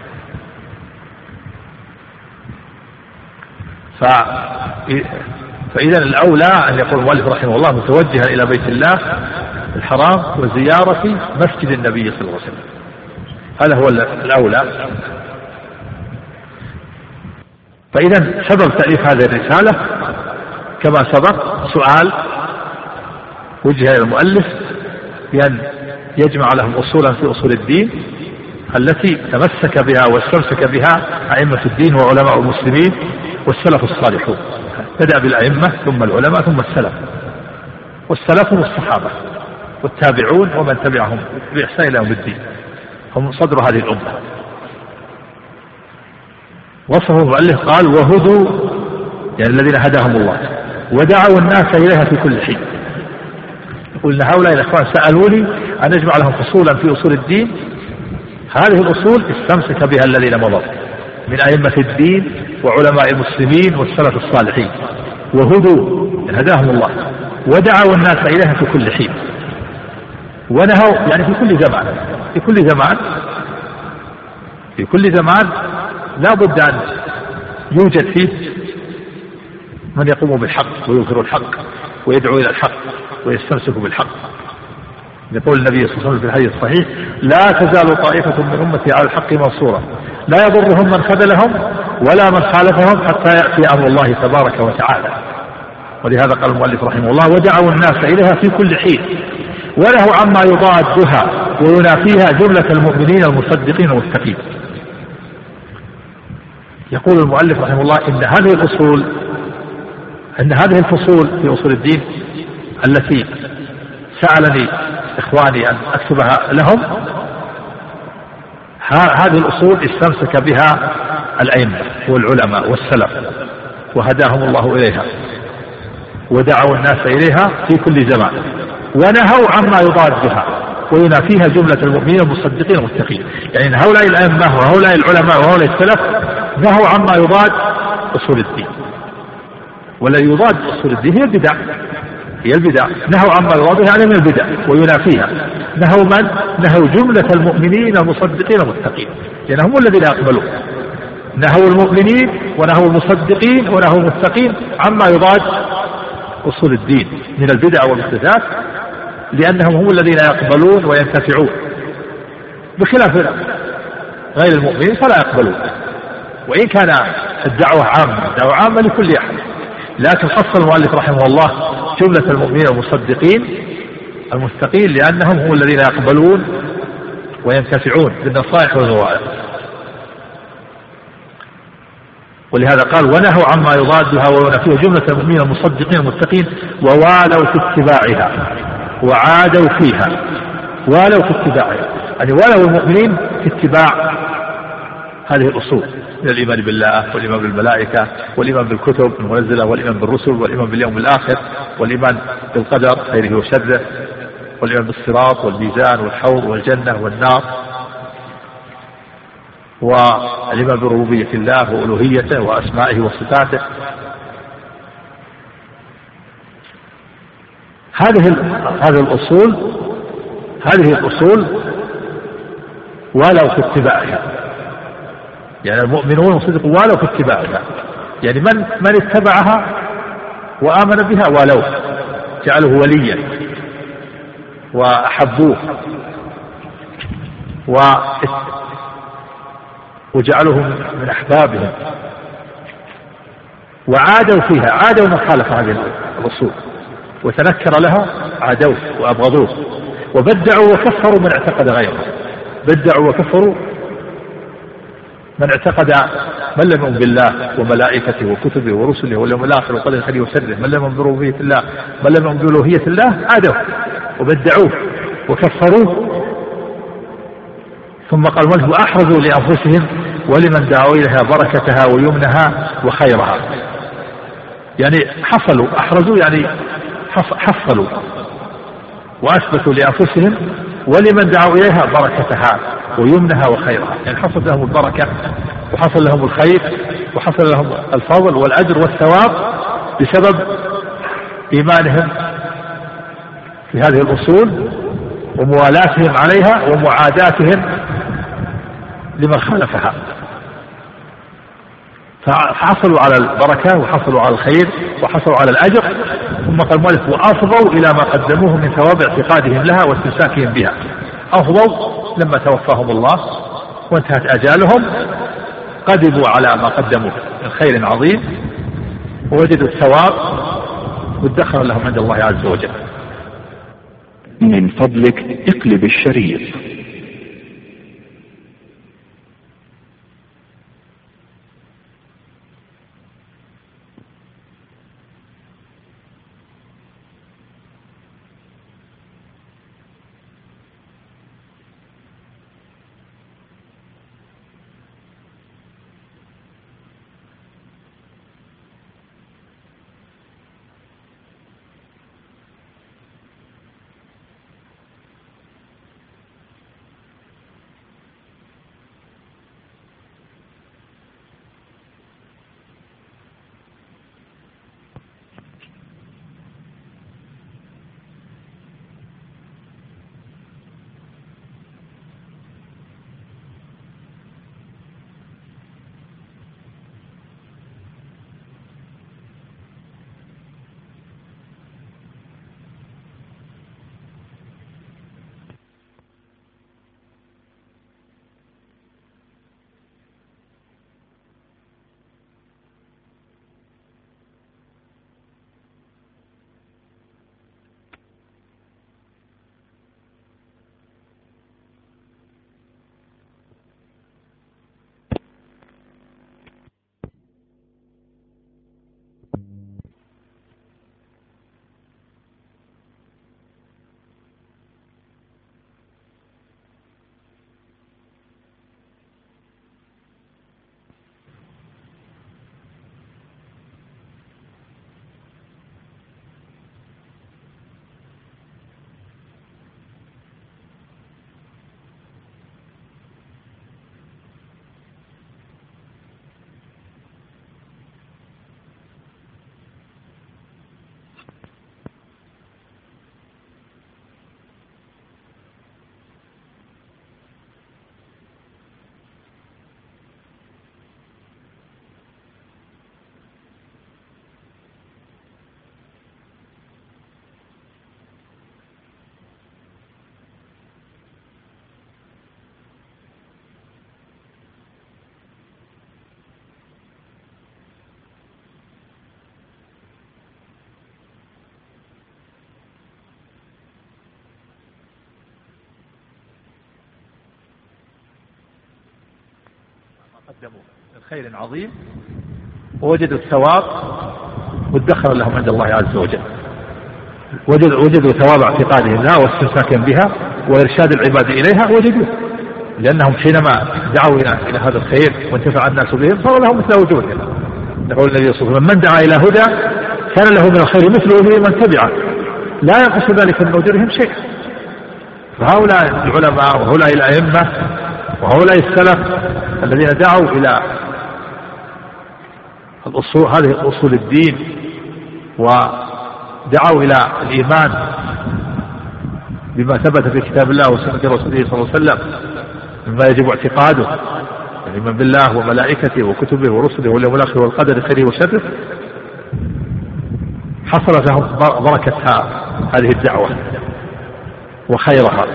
ف فإذا الأولى أن يقول المؤلف رحمه الله متوجها إلى بيت الله الحرام وزيارة مسجد النبي صلى الله عليه وسلم. هذا هو الأولى. فإذا سبب تأليف هذه الرسالة كما سبق سؤال وجه إلى المؤلف بأن يجمع لهم أصولا في أصول الدين التي تمسك بها واستمسك بها أئمة الدين وعلماء المسلمين والسلف الصالحون. بدأ بالأئمة ثم العلماء ثم السلف. والسلف هم الصحابة والتابعون ومن تبعهم بإحسان إلى يوم الدين. هم صدر هذه الأمة. وصفه المؤلف قال وهدوا يعني الذين هداهم الله. ودعوا الناس إليها في كل حين إن هؤلاء الإخوان سألوني أن أجمع لهم فصولا في أصول الدين. هذه الأصول استمسك بها الذين مضوا من أئمة الدين وعلماء المسلمين والسلف الصالحين وهدوا هداهم الله ودعوا الناس إليها في كل حين ونهوا يعني في كل زمان في كل زمان في كل زمان لا بد أن يوجد فيه من يقوم بالحق ويظهر الحق ويدعو إلى الحق ويستمسك بالحق. يقول النبي صلى الله عليه وسلم في الحديث الصحيح لا تزال طائفة من أمتي على الحق منصورة. لا يضرهم من خذلهم ولا من خالفهم حتى يأتي أمر الله تبارك وتعالى. ولهذا قال المؤلف رحمه الله ودعوا الناس إليها في كل حين وله عما يضادها وينافيها جملة المؤمنين المصدقين المتقين يقول المؤلف رحمه الله إن هذه الأصول أن هذه الفصول في أصول الدين التي سألني إخواني أن أكتبها لهم. هذه الأصول استمسك بها الأئمة والعلماء والسلف وهداهم الله إليها ودعوا الناس إليها في كل زمان ونهوا عما يضادها وينافيها جملة المؤمنين المصدقين المتقين. يعني هؤلاء الأئمة وهؤلاء العلماء وهؤلاء السلف نهوا عما يضاد أصول الدين. والذي يضاد أصول الدين هي البدع. هي البدع. نهوا عما يضادها يعني من البدع وينافيها. نهوا من؟ نهوا جملة المؤمنين المصدقين المتقين لأن هم الذين يقبلون نهوا المؤمنين ونهوا المصدقين ونهوا المتقين عما يضاد أصول الدين من البدع والمحدثات لأنهم هم الذين يقبلون وينتفعون. بخلاف غير المؤمنين فلا يقبلون. وإن كان الدعوة عامة الدعوة عامة لكل أحد. لكن خص المؤلف رحمه الله جملة المؤمنين المصدقين المستقيم لأنهم هم الذين يقبلون وينتفعون بالنصائح والمواعظ ولهذا قال ونهوا عما يضادها وينافيه جملة المؤمنين المصدقين المتقين ووالوا في اتباعها. وعادوا فيها. والوا في اتباعها. يعني والوا المؤمنين في اتباع هذه الأصول. الإيمان بالله والإيمان بالملائكة والإيمان بالكتب المنزلة والإيمان بالرسل والإيمان باليوم الآخر والإيمان بالقدر خيره وشره والإيمان بالصراط والميزان والحوض والجنة والنار والإيمان بربوبية الله وألوهيته وأسمائه وصفاته. هذه هذه الأصول هذه الأصول ولو في اتباعها. يعني المؤمنون صدقوا ولو في اتباعها يعني من من اتبعها وآمن بها ولو جعله وليا. وأحبوه. و وجعلهم من أحبابهم. وعادوا فيها. عادوا من خالف هذه الأصول. وتنكر لها عادوه وأبغضوه. وبدعوا وكفروا من اعتقد غيره. بدعوا وكفروا من اعتقد من لم يؤمن بالله وملائكته وكتبه ورسله واليوم الآخر وقدر خيره وشره، من لم يؤمن بربوبيه الله، من لم يؤمن بالوهيه الله عادوا وبدعوه وكفروه ثم قال وله واحرزوا لأنفسهم ولمن دعوا إليها بركتها ويمنها وخيرها. يعني حصلوا أحرزوا يعني حصلوا وأثبتوا لأنفسهم ولمن دعوا إليها بركتها ويمنها وخيرها. يعني حصل لهم البركة وحصل لهم الخير وحصل لهم الفضل والأجر والثواب بسبب إيمانهم في هذه الأصول وموالاتهم عليها ومعاداتهم لمن خالفها. فحصلوا على البركة وحصلوا على الخير وحصلوا على الأجر ثم قال المؤلف وأفضوا إلى ما قدموه من ثواب اعتقادهم لها واستمساكهم بها. أفضوا لما توفاهم الله وانتهت أجالهم قدموا على ما قدموه من خير عظيم ووجدوا الثواب وادخر لهم عند الله عز وجل. من فضلك اقلب الشريط. قدموه من خير عظيم ووجدوا الثواب وادخر لهم عند الله عز وجل. وجدوا وجدوا ثواب اعتقادهم لها واستمساكهم بها وإرشاد العباد إليها وجدوه. لأنهم حينما دعوا إلى إلى هذا الخير وانتفع الناس بهم صار لهم مثل وجودهم يقول النبي صلى الله عليه وسلم من دعا إلى هدى كان له من الخير مثل وجود من تبعه. لا ينقص ذلك من أجورهم شيء فهؤلاء العلماء وهؤلاء الأئمة وهؤلاء السلف الذين دعوا إلى الأصول هذه أصول الدين ودعوا إلى الإيمان بما ثبت في كتاب الله وسنة رسوله صلى الله عليه وسلم مما يجب اعتقاده الإيمان بالله وملائكته وكتبه ورسله واليوم الآخر والقدر خيره وشره حصلت لهم بركة هذه الدعوة وخيرها.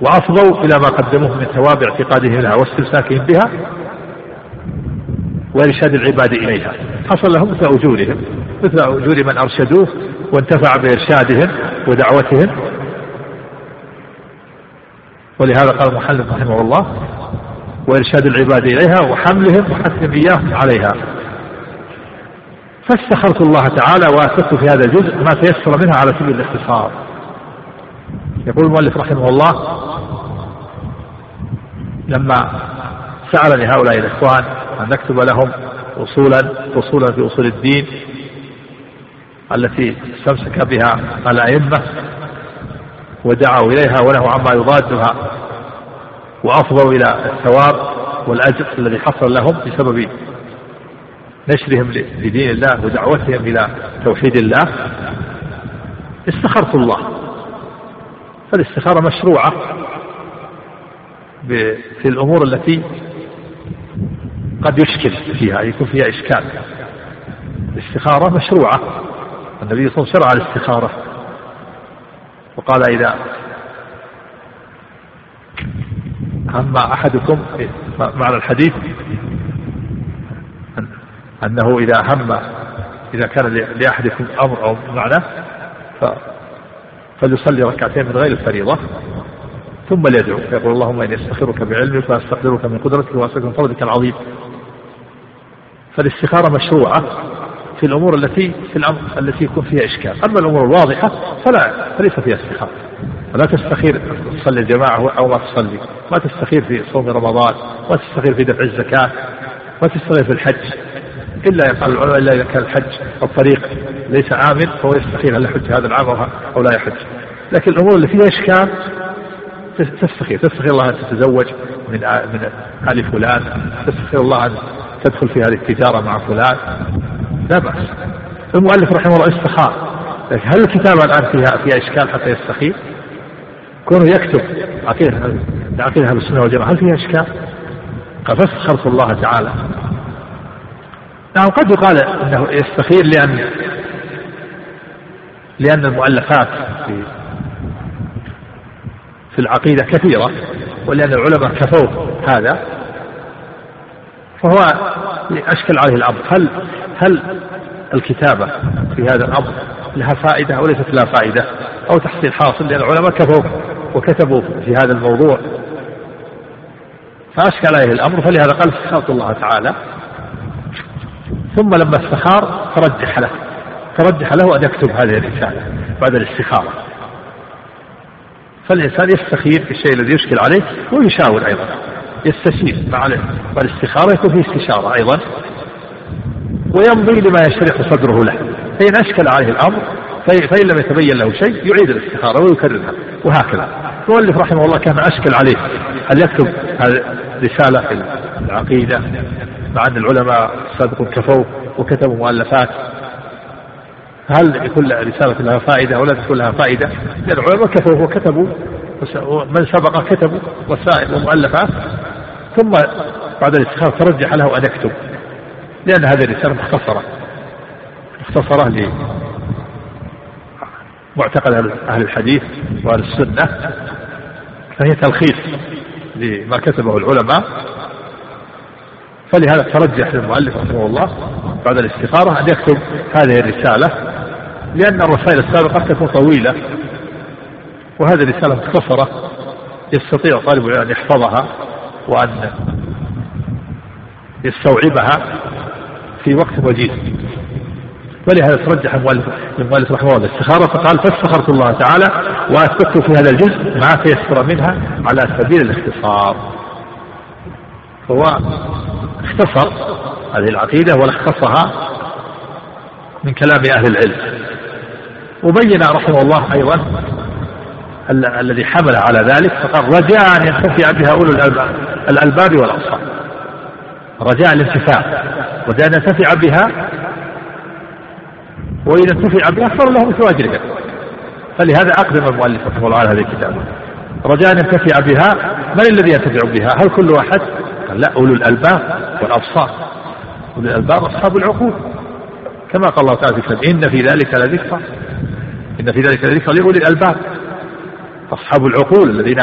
وأفضوا إلى ما قدموه من ثواب اعتقادهم لها واستمساكهم بها وإرشاد العباد إليها. حصل لهم مثل أجورهم مثل أجور من أرشدوه وانتفع بإرشادهم ودعوتهم. ولهذا قال المحلف رحمه الله وإرشاد العباد إليها وحملهم وحثهم إياهم عليها. فاستخرت الله تعالى وأثبت في هذا الجزء ما تيسر منها على سبيل الاختصار. يقول المؤلف رحمه الله لما سألني هؤلاء الإخوان أن نكتب لهم أصولا أصولا في أصول الدين التي استمسك بها الأئمة ودعوا إليها ونهوا عما يضادها وأفضوا إلى الثواب والأجر الذي حصل لهم بسبب نشرهم لدين الله ودعوتهم إلى توحيد الله. استخرت الله. فالاستخارة مشروعة في الأمور التي قد يشكل فيها يكون فيها إشكال. الاستخارة مشروعة. النبي صلى الله عليه وسلم شرع الاستخارة. وقال إذا هم أحدكم معنى الحديث أنه إذا هم إذا كان لأحدكم أمر أو معنى فليصلي ركعتين من غير الفريضة ثم ليدعو. فيقول اللهم إني أستخيرك بعلمك وأستقدرك من قدرتك وأسألك من فضلك العظيم. فالاستخارة مشروعة في الأمور التي في الأمر التي يكون فيها إشكال. أما الأمور الواضحة فلا فليس فيها استخارة. لا تستخير تصلي الجماعة أو ما تصلي. ما تستخير في صوم رمضان ما تستخير في دفع الزكاة ما تستخير في الحج. إلا يقال العلماء إلا إذا كان الحج الطريق ليس آمن فهو يستخير هل يحج هذا العام أو لا يحج. لكن الأمور اللي فيها إشكال تستخير تستخير الله أن تتزوج من من آل فلان تستخير الله أن تدخل في هذه التجارة مع فلان. لا بأس. المؤلف رحمه الله استخار. هل الكتابة الآن فيها فيها إشكال حتى يستخير؟ كونه يكتب عقيدة عقيدة أهل السنة والجماعة هل فيها إشكال؟ قال فاستخرت الله تعالى. نعم قد يقال إنه يستخير لأن لأن المؤلفات في في العقيدة كثيرة ولأن العلماء كفوا هذا. فهو اشكل عليه الأمر. هل هل الكتابة في هذا الأمر لها فائدة أو ليست لها فائدة؟ أو تحصيل حاصل لأن العلماء كفوا وكتبوا في هذا الموضوع. فأشكل عليه الأمر فلهذا قال استخرت الله تعالى. ثم لما استخار ترجح له. ترجح له أن يكتب هذه الرسالة بعد الاستخارة. فالإنسان يستخير في الشيء الذي يشكل عليه ويشاور أيضا. يستشير مع الاستخارة يكون فيه استشارة أيضا. ويمضي لما يشرح صدره له. فإن أشكل عليه الأمر فإن لم يتبين له شيء يعيد الاستخارة ويكررها. وهكذا. المؤلف رحمه الله كان أشكل عليه هل يكتب رسالة في العقيدة. مع أن العلماء السابقون كفوا وكتبوا مؤلفات. هل يكون رسالة لها فائدة أو لا تكون لها فائدة؟ لأن العلماء كفوا وكتبوا من سبق كتبوا وسائل ومؤلفات. ثم بعد الاستخارة ترجح له أن يكتب لأن هذه الرسالة مختصرة. مختصرة ل معتقد أهل الحديث وأهل السنة فهي تلخيص لما كتبه العلماء. فلهذا ترجح للمؤلف رحمه الله بعد الاستخارة أن يكتب هذه الرسالة لأن الرسائل السابقة تكون طويلة وهذه الرسالة مختصرة يستطيع طالب العلم أن يحفظها وأن يستوعبها في وقت وجيز ولهذا ترجح المؤلف رحمه الله الاستخارة فقال فاستخرت الله تعالى وأثبت في هذا الجزء ما تيسر منها على سبيل الاختصار. هو اختصر هذه العقيدة ولخصها من كلام أهل العلم. وبين رحمه الله أيضا الذي حمل على ذلك فقال رجاء أن ينتفع بها أولو الألباب والأبصار. رجاء الانتفاع. رجاء أن ينتفع بها وإذا انتفع بها صار له مثل أجرها فلهذا أقدم المؤلف رحمه الله على هذه الكتابة رجاء أن ينتفع بها من الذي ينتفع بها؟ هل كل واحد؟ لا أولو الألباب والأبصار. أولو الألباب أصحاب العقول. كما قال الله تعالى في كتابه إن في ذلك لذكرى. إن في ذلك لذكرى لأولي الألباب. أصحاب العقول الذين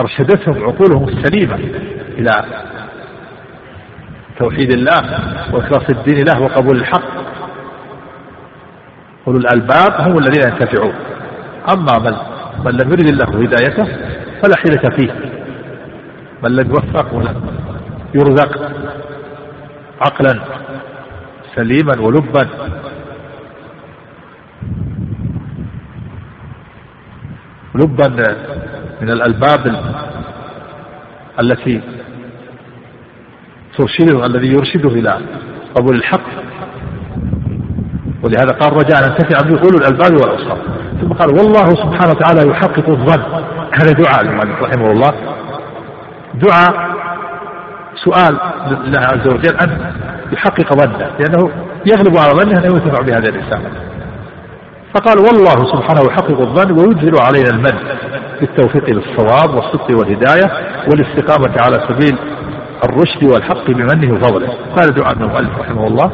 أرشدتهم عقولهم السليمة إلى توحيد الله وإخلاص الدين له وقبول الحق. أولو الألباب هم الذين ينتفعون. أما من من لم يرد الله هدايته فلا حيلة فيه. من يوفق ولم يرزق؟ عقلا سليما ولبا. لبا من الألباب التي ترشده الذي يرشده إلى قبول الحق. ولهذا قال رجاء أن ننتفع به أولو الألباب والأبصار. ثم قال والله سبحانه وتعالى يحقق الظن. هذا دعاء المؤلف رحمه الله. دعاء سؤال لله عز وجل أن يحقق ظنه لأنه يغلب على ظنه أنه ينتفع بهذه الرسالة فقال والله سبحانه يحقق الظن ويجهل علينا المن بالتوفيق للصواب والصدق والهداية والاستقامة على سبيل الرشد والحق بمنه وفضله. هذا دعاء المؤلف رحمه الله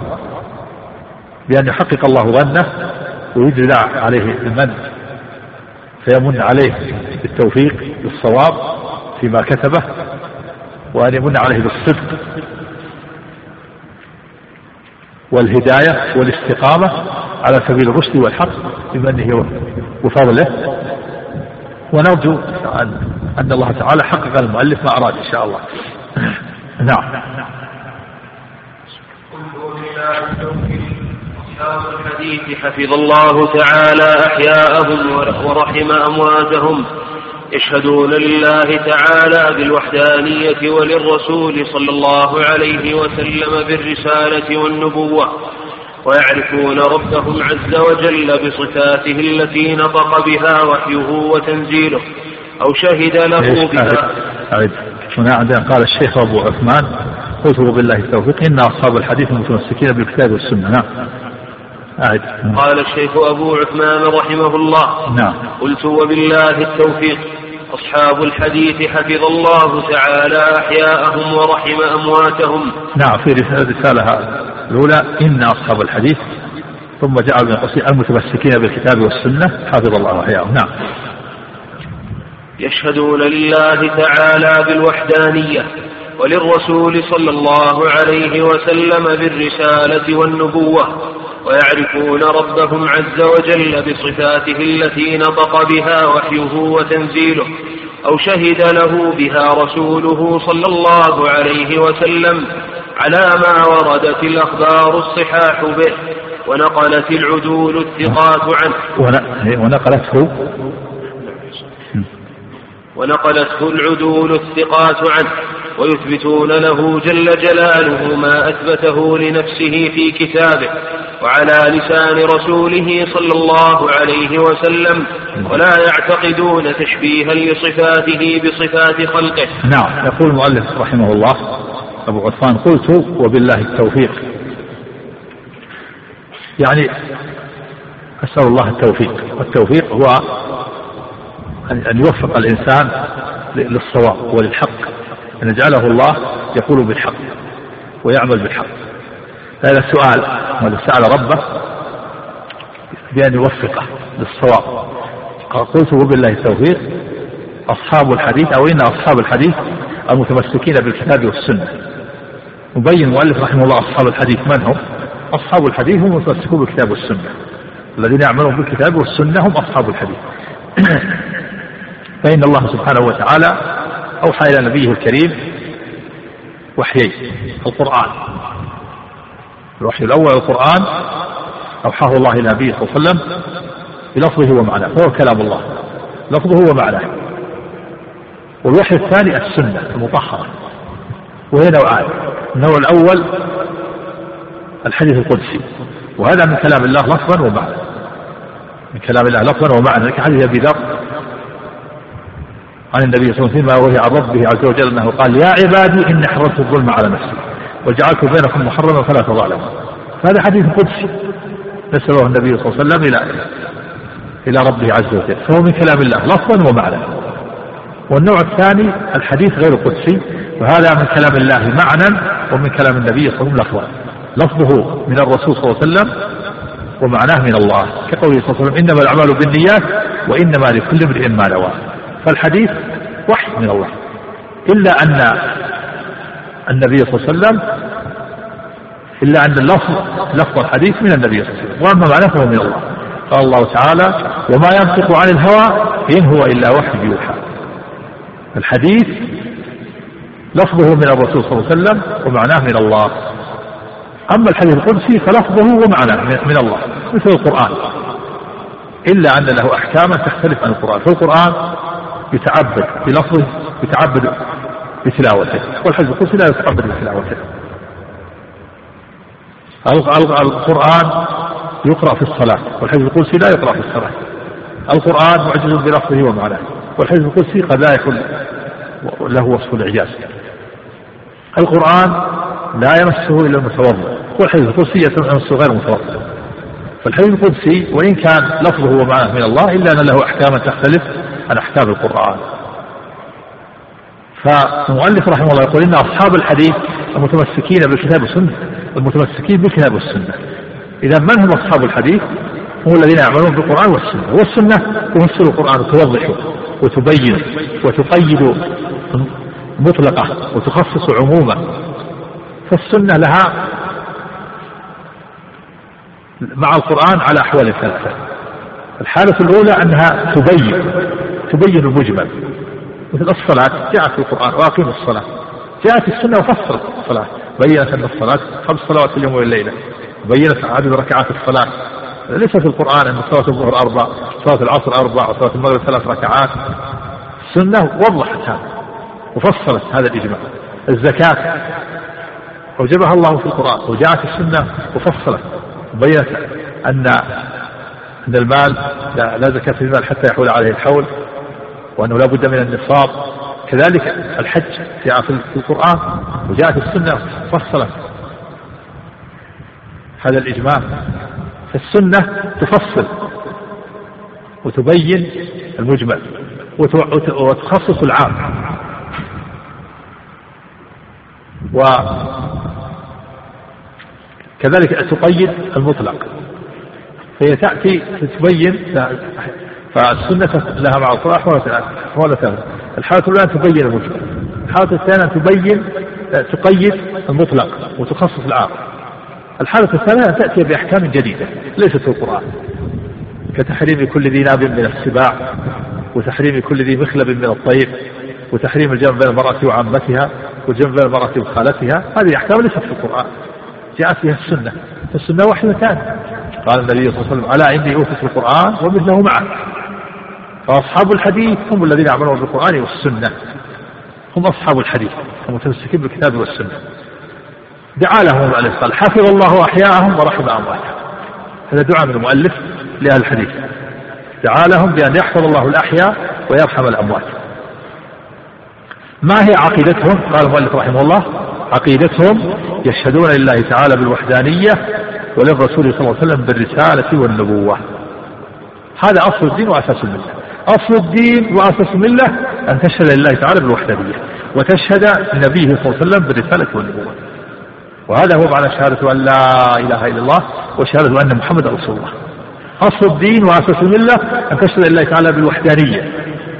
بأن يحقق الله ظنه ويجري عليه المن فيمن عليه بالتوفيق للصواب فيما كتبه وأن يمن عليه بالصدق والهداية والاستقامة على سبيل الرشد والحق بمنه وفضله. ونرجو أن أن الله تعالى حقق المؤلف ما أراد إن شاء الله. نعم. الحديث حفظ الله تعالى أحياءهم ورحم أمواتهم. يشهدون لله تعالى بالوحدانية وللرسول صلى الله عليه وسلم بالرسالة والنبوة ويعرفون ربهم عز وجل بصفاته التي نطق بها وحيه وتنزيله أو شهد له بها. أعد هنا عندنا قال الشيخ أبو عثمان قلت بالله التوفيق إن أصحاب الحديث المتمسكين بالكتاب والسنة. نعم. أعد. قال الشيخ أبو عثمان رحمه الله نعم. قلت وبالله التوفيق. أصحاب الحديث حفظ الله تعالى أحياءهم ورحم أمواتهم. نعم في رسالة الأولى إن أصحاب الحديث ثم جعل من قصير المتمسكين بالكتاب والسنة حفظ الله أحياءهم. نعم. يشهدون لله تعالى بالوحدانية. وللرسول صلى الله عليه وسلم بالرسالة والنبوة ويعرفون ربهم عز وجل بصفاته التي نطق بها وحيه وتنزيله أو شهد له بها رسوله صلى الله عليه وسلم على ما وردت الأخبار الصحاح به ونقلت العدول الثقات عنه. ونقلته. ونقلته العدول الثقات عنه. ويثبتون له جل جلاله ما أثبته لنفسه في كتابه وعلى لسان رسوله صلى الله عليه وسلم ولا يعتقدون تشبيها لصفاته بصفات خلقه. نعم يقول المؤلف رحمه الله أبو عثمان قلت وبالله التوفيق. يعني أسأل الله التوفيق. والتوفيق هو أن يوفق الإنسان للصواب وللحق. أن يجعله الله يقول بالحق ويعمل بالحق. هذا سؤال ومن سأل ربه بأن يوفقه للصواب. قلت وبالله التوفيق أصحاب الحديث أو إن أصحاب الحديث المتمسكين بالكتاب والسنة. مبين المؤلف رحمه الله أصحاب الحديث من هم؟ أصحاب الحديث هم المتمسكون بالكتاب والسنة. الذين يعملون بالكتاب والسنة هم أصحاب الحديث. فإن الله سبحانه وتعالى أوحى إلى نبيه الكريم وحيين القرآن. الوحي الأول القرآن أوحاه الله إلى نبيه صلى الله عليه وسلم بلفظه ومعناه فهو كلام الله لفظه ومعناه. والوحي الثاني السنة المطهرة وهي نوعان النوع الأول الحديث القدسي وهذا من كلام الله لفظا ومعنى. من كلام الله لفظا ومعنى كحديث أبي ذر عن النبي صلى الله عليه وسلم فيما عن ربه عز وجل أنه قال يا عبادي إني حرمت الظلم على نفسي وجعلت بينكم محرما فلا تظالموا. هذا حديث قدسي. نسبه النبي صلى الله عليه وسلم إلى إلى ربه عز وجل. فهو من كلام الله لفظا ومعنى. والنوع الثاني الحديث غير قدسي وهذا من كلام الله معنى ومن كلام النبي صلى الله عليه وسلم لفظا. لفظه من الرسول صلى الله عليه وسلم ومعناه من الله كقوله صلى الله عليه وسلم إنما الأعمال بالنيات وإنما لكل امرئ ما نوى. فالحديث وحي من الله. إلا أن النبي صلى الله عليه وسلم إلا أن اللفظ لفظ الحديث من النبي صلى الله عليه وسلم. وأما معناه فهو من الله. قال الله تعالى وما ينطق عن الهوى إن هو إلا وحي يوحى. الحديث لفظه من الرسول صلى الله عليه وسلم ومعناه من الله. أما الحديث القدسي فلفظه ومعناه من الله مثل القرآن. إلا أن له أحكاما تختلف عن القرآن. فالقرآن يتعبد بلفظه يتعبد بتلاوته. والحديث القدسي لا يتعبد بتلاوته. القرآن يقرأ في الصلاة والحديث القدسي لا يقرأ في الصلاة. القرآن معجز بلفظه ومعناه والحديث القدسي قد لا يكون له وصف الإعجاز. القرآن لا يمسه إلا المتوضئ والحديث القدسي يمسه غير المتوضئ فالحديث القدسي وإن كان لفظه ومعناه من الله إلا أن له أحكاما تختلف عن أحكام القرآن. فالمؤلف رحمه الله يقول إن أصحاب الحديث المتمسكين بالكتاب والسنة المتمسكين بالكتاب والسنة. إذا من هم أصحاب الحديث؟ هم الذين يعملون بالقرآن والسنة. والسنة تفسر القرآن وتوضحه وتبين وتقيد مطلقة وتخصص عموما. فالسنة لها مع القرآن على أحوال ثلاثة. الحالة الأولى أنها تبين. تبين المجمل. مثل الصلاة جاءت في القرآن وأقيموا الصلاة. جاءت السنة وفسرت الصلاة. بينت أن الصلاة خمس صلوات في اليوم والليلة. بينت عدد ركعات الصلاة. ليس في القرآن أن صلاة الظهر أربع صلاة العصر أربع وصلاة المغرب ثلاث ركعات. السنة وضحت هذا وفصلت هذا الإجماع. الزكاة أوجبها الله في القرآن وجاءت السنة وفصلت. وبينت أن أن المال لا زكاة في المال حتى يحول عليه الحول. وأنه لا بد من النصاب. كذلك الحج جاء في القرآن وجاءت السنة فصلت هذا الإجماع. فالسنة تفصل وتبين المجمل وتخصص العام. وكذلك تقيد المطلق. فهي تأتي تبين فالسنة لها مع القرآن أحوال ثلاثة الحالة الأولى تبين المجمل الحالة الثانية تبين تقيد المطلق وتخصص العام الحالة الثانية تأتي بأحكام جديدة ليست في القرآن. كتحريم كل ذي ناب من السباع وتحريم كل ذي مخلب من الطير وتحريم الجمع بين المرأة وعمتها والجمع بين المرأة وخالتها. هذه أحكام ليست في القرآن. جاءت فيها السنة. السنة وحدتان قال النبي صلى الله عليه وسلم ألا إني أوتيت القرآن ومثله معه فأصحاب الحديث هم الذين يعملون بالقرآن والسنة. هم أصحاب الحديث المتمسكين بالكتاب والسنة. دعا لهم عليه قال حفظ الله أحياءهم ورحم أمواتهم. هذا دعاء من المؤلف لأهل الحديث. دعا لهم بأن يحفظ الله الأحياء ويرحم الأموات. ما هي عقيدتهم؟ قال المؤلف رحمه الله عقيدتهم يشهدون لله تعالى بالوحدانية وللرسول صلى الله عليه وسلم بالرسالة والنبوة. هذا أصل الدين وأساس الملة أصل الدين وأساس الملة أن تشهد لله تعالى بالوحدانية وتشهد لنبيه صلى الله عليه وسلم بالرسالة والنبوة. وهذا هو معنى شهادة أن لا إله إلا الله وشهادة أن محمد رسول الله. أصل الدين وأساس الملة أن تشهد لله تعالى بالوحدانية.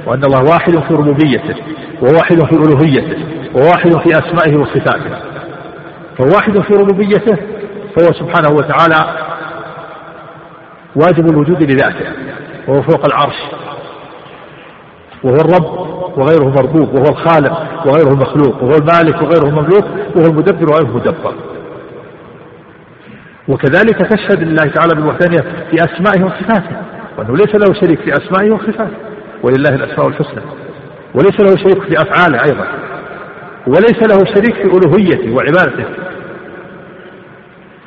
وأن الله واحد في ربوبيته وواحد في ألوهيته وواحد في أسمائه وصفاته. فواحد في ربوبيته فهو سبحانه وتعالى واجب الوجود لذاته وهو فوق العرش. وهو الرب وغيره مربوب وهو الخالق وغيره مخلوق وهو المالك وغيره مملوك وهو المدبر وغيره مدبر. وكذلك تشهد لله تعالى بالوحدانية في أسمائه وصفاته وأنه ليس له شريك في أسمائه وصفاته ولله الأسماء الحسنى. وليس له شريك في أفعاله أيضا. وليس له شريك في ألوهيته وعبادته.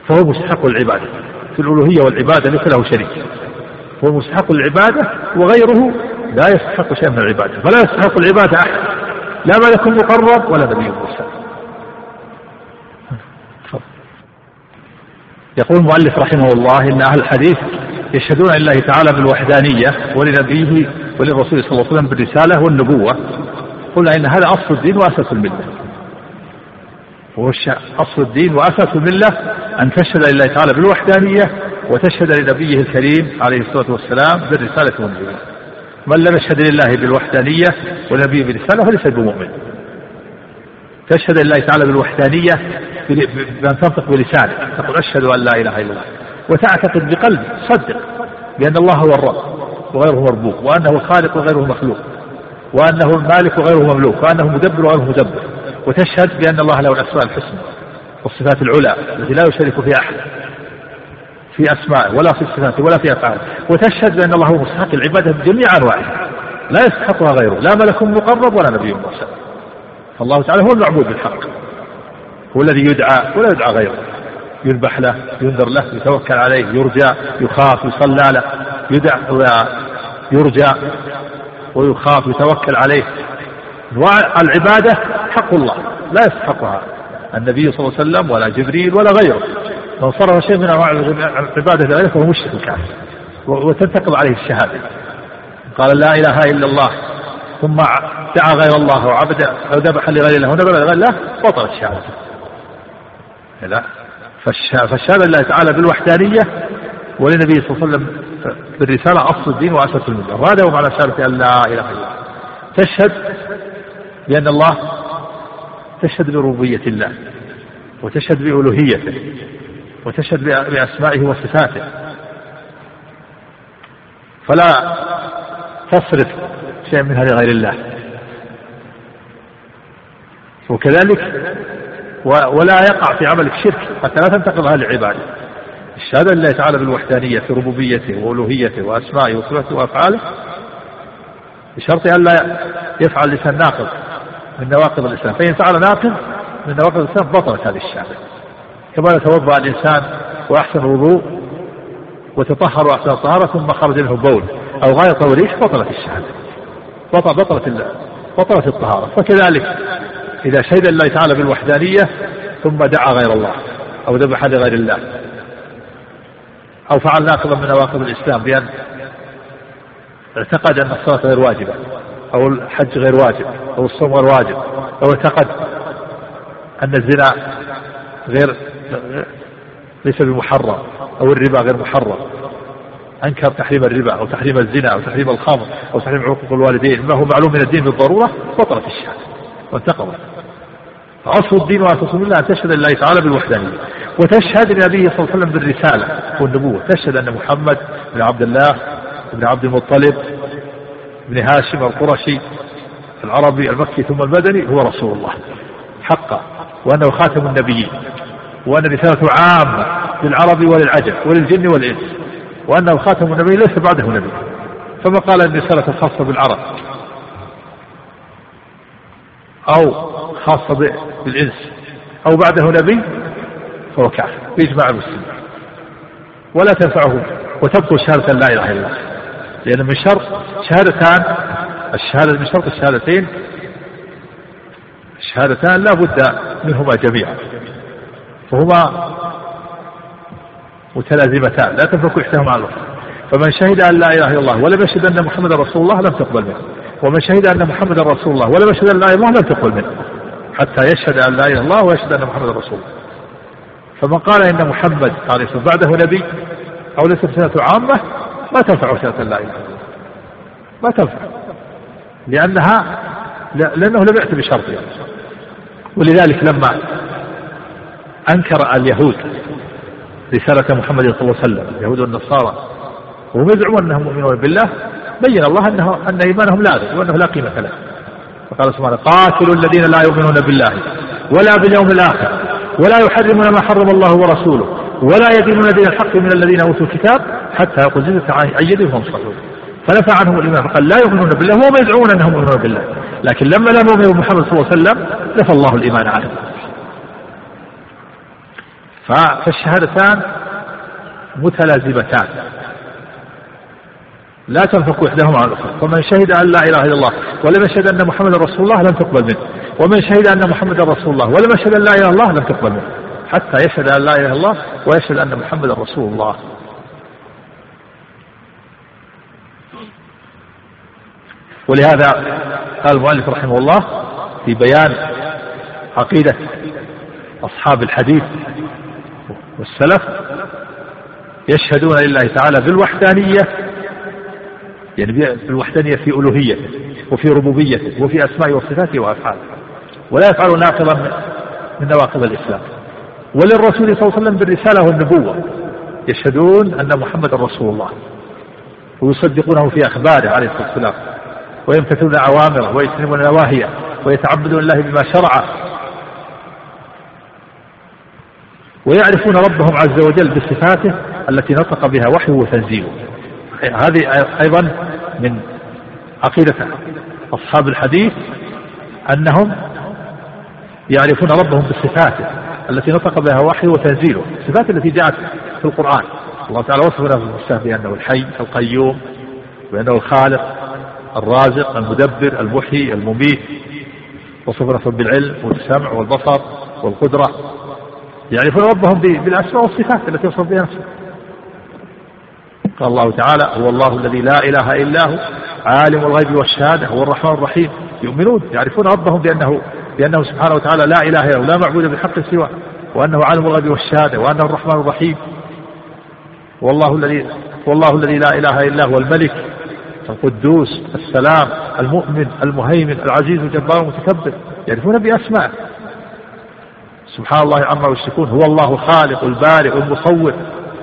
فهو مستحق العبادة في الألوهية والعبادة ليس له شريك. هو مستحق العبادة وغيره لا يستحق شيئا من العبادة فلا يستحق العبادة أحد. لا ملك مقرب ولا نبي مرسل يقول المؤلف رحمه الله إن أهل الحديث يشهدون لله تعالى بالوحدانية ولنبيه وللرسول صلى الله عليه وسلم بالرسالة والنبوة. قلنا إن هذا أصل الدين وأساس الملة. هو أصل الدين وأساس الملة أن تشهد لله تعالى بالوحدانية وتشهد لنبيه الكريم عليه الصلاة والسلام بالرسالة والنبوة. من لم يشهد لله بالوحدانية ونبيه بالرسالة فليس بمؤمن. تشهد لله تعالى بالوحدانية بأن تنطق بلسانك تقول أشهد أن لا إله إلا الله. وتعتقد بقلبك صدق بأن الله هو الرب وغيره مربوب وأنه الخالق وغيره مخلوق وأنه المالك وغيره مملوك وأنه مدبر وغيره مدبر. وتشهد بأن الله له الأسماء الحسنى والصفات العلى التي لا يشارك فيها أحد. في أسمائه ولا في صفاته ولا في أفعاله. وتشهد بأن الله هو مستحق العبادة بجميع أنواعها. لا يستحقها غيره. لا ملك مقرب ولا نبي مرسل. فالله تعالى هو المعبود بالحق. هو الذي يدعى ولا يدعى غيره. يذبح له ينذر له يتوكل عليه يرجى يخاف يصلى له. يدع يرجى ويخاف يتوكل عليه. العبادة حق الله. لا يستحقها. النبي صلى الله عليه وسلم ولا جبريل ولا غيره. من صرف شيء من انواع العباده لغيره فهو مشرك كافر وتنتقض عليه الشهادة. قال لا إله إلا الله. ثم دعا غير الله وعبد أو ذبح لغير الله. ونذر لغير الله بطلت شهادته لا. فالشهادة لله تعالى بالوحدانية وللنبي صلى الله عليه وسلم بالرسالة أصل الدين وأساس الملة. وهذا هو معنى شهادة أن لا إله إلا الله. تشهد بأن الله تشهد بربوبية الله وتشهد بألوهيته. وتشهد بأسمائه وصفاته. فلا تصرف شيئا منها لغير الله. وكذلك ولا يقع في عملك شرك حتى لا تنتقض هذه العبادة. الشهادة لله تعالى بالوحدانية في ربوبيته وألوهيته وأسمائه وصفاته وأفعاله بشرط أن لا يفعل لسان ناقض من نواقض الإسلام. فإن فعل ناقض من نواقض الإسلام بطلت هذه الشهادة. كما يتوضا الإنسان وأحسن الوضوء وتطهر وأحسن الطهارة ثم خرج منه بول أو غايط أو ريح بطلت الشهادة. بطل بطلت بطلت الطهارة. فكذلك إذا شهد الله تعالى بالوحدانية ثم دعا غير الله أو ذبح لغير الله أو فعل ناقضا من نواقض الإسلام بأن اعتقد أن الصلاة غير واجبة أو الحج غير واجب أو الصوم غير واجب أو اعتقد أن الزنا غير ليس بمحرم أو الربا غير محرم أنكر تحريم الربا أو تحريم الزنا أو تحريم الخمر أو تحريم عقوق الوالدين ما هو معلوم من الدين بالضرورة؟ بطلت الشهادة وانتقضت فأصل الدين وأساس الله أن تشهد لله تعالى بالوحدانية. وتشهد لنبيه صلى الله عليه وسلم بالرسالة والنبوة. تشهد أن محمد بن عبد الله بن عبد المطلب بن هاشم القرشي العربي المكي ثم المدني هو رسول الله حقا وأنه خاتم النبيين. وأن رسالته عامة للعرب وللعجم وللجن والإنس وأنه خاتم النبي ليس بعده نبي فما قال أن رسالة خاصة بالعرب؟ أو خاصة بالإنس أو بعده نبي فهو كافر بإجماع المسلمين. ولا تنفعه وتبطل شهادة لا إله إلا الله لأن من شرط شهادتان الشهادة من شرط الشهادتين الشهادتان لا بد منهما جميعا. فهما متلازمتان لا تنفك إحداهما عن الأخرى فمن شهد أن لا إله إلا الله ولم يشهد أن محمدا رسول الله لم تقبل منه. ومن شهد أن محمدا رسول الله ولم يشهد أن لا إله إلا الله لم تقبل منه حتى يشهد أن لا إله إلا الله ويشهد أن محمدا رسول الله. فمن قال إن محمد عليه الصلاة بعده نبي أو ليست رسالته عامة ما تنفع رسالة لا إله إلا الله. ما تنفع. لأنها لأنه لم يأتي بشرطها ولذلك لما أنكر اليهود رسالة محمد صلى الله عليه وسلم اليهود والنصارى. وهم يزعمون أنهم مؤمنون بالله بين الله أنه أن إيمانهم لاغي وأنه لا قيمة له. فقال سبحانه قاتلوا الذين لا يؤمنون بالله ولا باليوم الآخر ولا يحرمون ما حرم الله ورسوله ولا يدينون دين الحق من الذين أوتوا الكتاب حتى يقول جزء عن يدهم صحوه فنفى عنهم الإيمان فقال لا يؤمنون بالله وهم يزعمون أنهم يؤمنون بالله. لكن لما لم يؤمنوا بمحمد صلى الله عليه وسلم نفى الله الإيمان عنهم. فالشهادتان متلازمتان. لا تنفك إحداهما عن الأخرى. فمن شهد أن لا إله إلا الله ولم يشهد أن محمدا رسول الله لم تقبل منه. ومن شهد أن محمدا رسول الله ولم يشهد أن لا إله إلا الله لم تقبل منه. حتى يشهد أن لا إله إلا الله ويشهد أن محمدا رسول الله. ولهذا قال المؤلف رحمه الله في بيان عقيدة أصحاب الحديث والسلف يشهدون لله تعالى بالوحدانية يعني بالوحدانية في ألوهيته وفي ربوبيته وفي أسمائه وصفاته وأفعاله ولا يفعل ناقضا من نواقض الإسلام. وللرسول صلى الله عليه وسلم بالرسالة والنبوة يشهدون أن محمد رسول الله ويصدقونه في أخباره عليه الصلاة والسلام ويمتثلون أوامره ويجتنبون نواهيه ويتعبدون الله بما شرعه. ويعرفون ربهم عز وجل بصفاته التي نطق بها وحيه وتنزيله. هذه أيضا من عقيدة أصحاب الحديث أنهم يعرفون ربهم بصفاته التي نطق بها وحيه وتنزيله. الصفات التي جاءت في القرآن. الله تعالى وصف نفسه بأنه الحي القيوم بأنه الخالق الرازق المدبر المحيي المميت. وصف نفسه بالعلم والسمع والبصر والقدرة. يعرفون ربهم بالأسماء والصفات التي وصف بها نفسه. قال الله تعالى هو الله الذي لا إله إلا هو عالم الغيب والشهادة هو الرحمن الرحيم. يؤمنون يعرفون ربهم بأنه بأنه سبحانه وتعالى لا إله إلا هو لا معبود بحق سواه وأنه عالم الغيب والشهادة وأنه الرحمن الرحيم. والله الذي والله الذي لا إله إلا هو الملك القدوس السلام المؤمن المهيمن العزيز الجبار المتكبر. يعرفون بأسماء. سبحان الله عما يشركون. هو الله خالق البارئ المصور.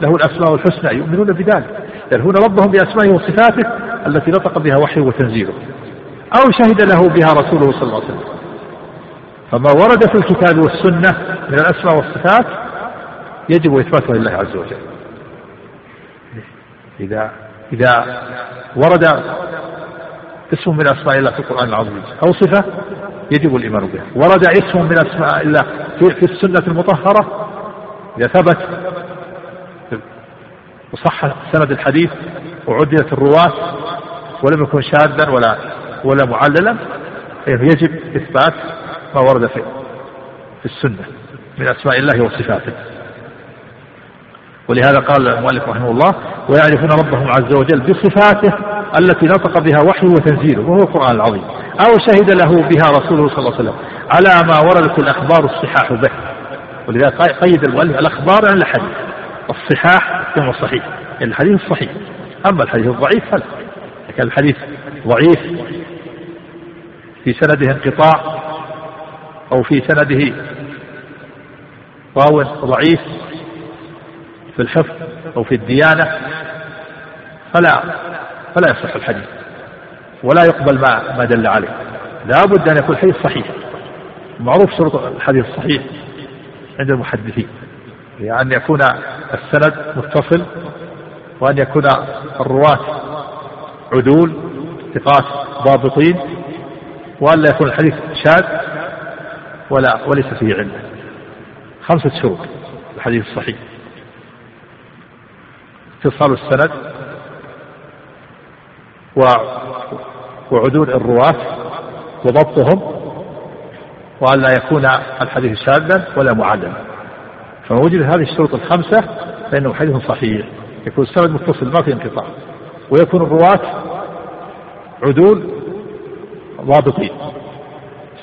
له الأسماء الحسنى. يؤمنون بذلك. يعرفون ربهم بأسمائه وصفاته التي نطق بها وحيه وتنزيله. أو شهد له بها رسوله صلى الله عليه وسلم. فما ورد في الكتاب والسنة من الأسماء والصفات يجب إثباتها لله عز وجل. إذا إذا ورد اسم من أسماء الله في القرآن العظيم أو صفة يجب الإيمان بها. ورد اسم من أسماء الله في السنة المطهرة. إذا ثبت وصح سند الحديث وعدلت الرواة ولم يكن شاذا ولا ولا معللا يجب إثبات ما ورد في في السنة من أسماء الله وصفاته. ولهذا قال المؤلف رحمه الله ويعرفون ربهم عز وجل بصفاته التي نطق بها وحيه وتنزيله. وهو القرآن العظيم. أو شهد له بها رسوله صلى الله عليه وسلم على ما وردت الأخبار الصحاح به. ولذلك قيد المؤلف الأخبار عن الحديث. الصحاح كما الصحيح يعني الحديث الصحيح أما الحديث الضعيف فلا. كان الحديث ضعيف في سنده انقطاع أو في سنده راو ضعيف في الحفظ أو في الديانة فلا فلا يصح الحديث. ولا يقبل ما ما دل عليه. لا بد أن يكون الحديث صحيح. معروف شروط الحديث الصحيح عند المحدثين. يعني أن يكون السند متصل وأن يكون الرواة عدول ثقات ضابطين وأن لا يكون الحديث شاذ ولا وليس فيه علة خمسة شروط الحديث الصحيح. اتصال السند وعدول الرواة وضبطهم وأن لا يكون الحديث شاذا ولا معلما فوجد هذه الشروط الخمسة فإنه حديث صحيح. يكون السند متصل ما في انقطاع. ويكون الرواة عدول ضابطين.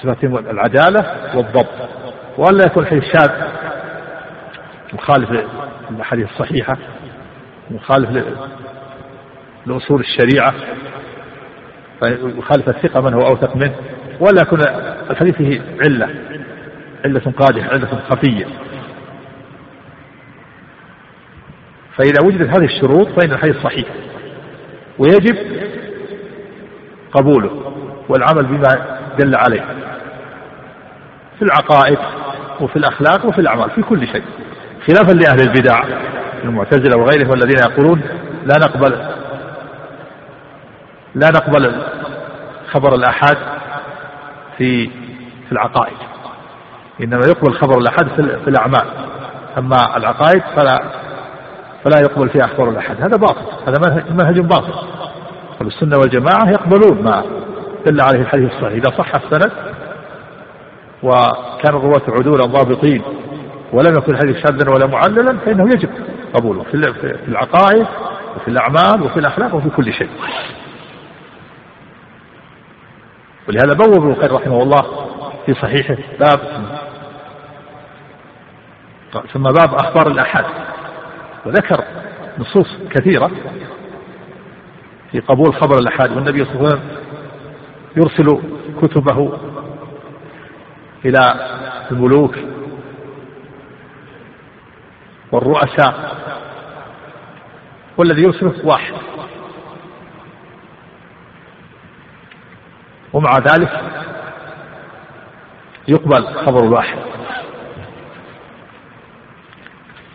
صفاتهم العدالة والضبط. وألا يكون الحديث شاذ مخالف للأحاديث الصحيحة مخالف لأصول الشريعة. يخالف الثقة من هو أوثق منه ولا يكون الحديث فيه علة علة قادحة علة خفية. فإذا وجدت هذه الشروط فإن الحديث صحيح ويجب قبوله والعمل بما دل عليه في العقائد وفي الأخلاق وفي الأعمال في كل شيء خلافا لأهل البدع المعتزلة وغيرهم الذين يقولون لا نقبل لا نقبل خبر الآحاد في في العقائد. إنما يقبل خبر الآحاد في الأعمال. أما العقائد فلا فلا يقبل فيها أخبار الأحد. هذا باطل. هذا منهج باطل. السنة والجماعة يقبلون ما دل عليه الحديث الصحيح. إذا صح السند وكان الرواة عدولا ضابطين ولم يكن الحديث شاذا ولا معللا فإنه يجب قبوله في العقائد وفي الأعمال وفي الأخلاق وفي كل شيء. ولهذا بوب ابن القيم رحمه الله في صحيحه باب ثم باب أخبار الآحاد وذكر نصوص كثيرة في قبول خبر الآحاد والنبي صلى الله عليه وسلم يرسل كتبه إلى الملوك والرؤساء والذي يرسله واحد. ومع ذلك يقبل خبر الواحد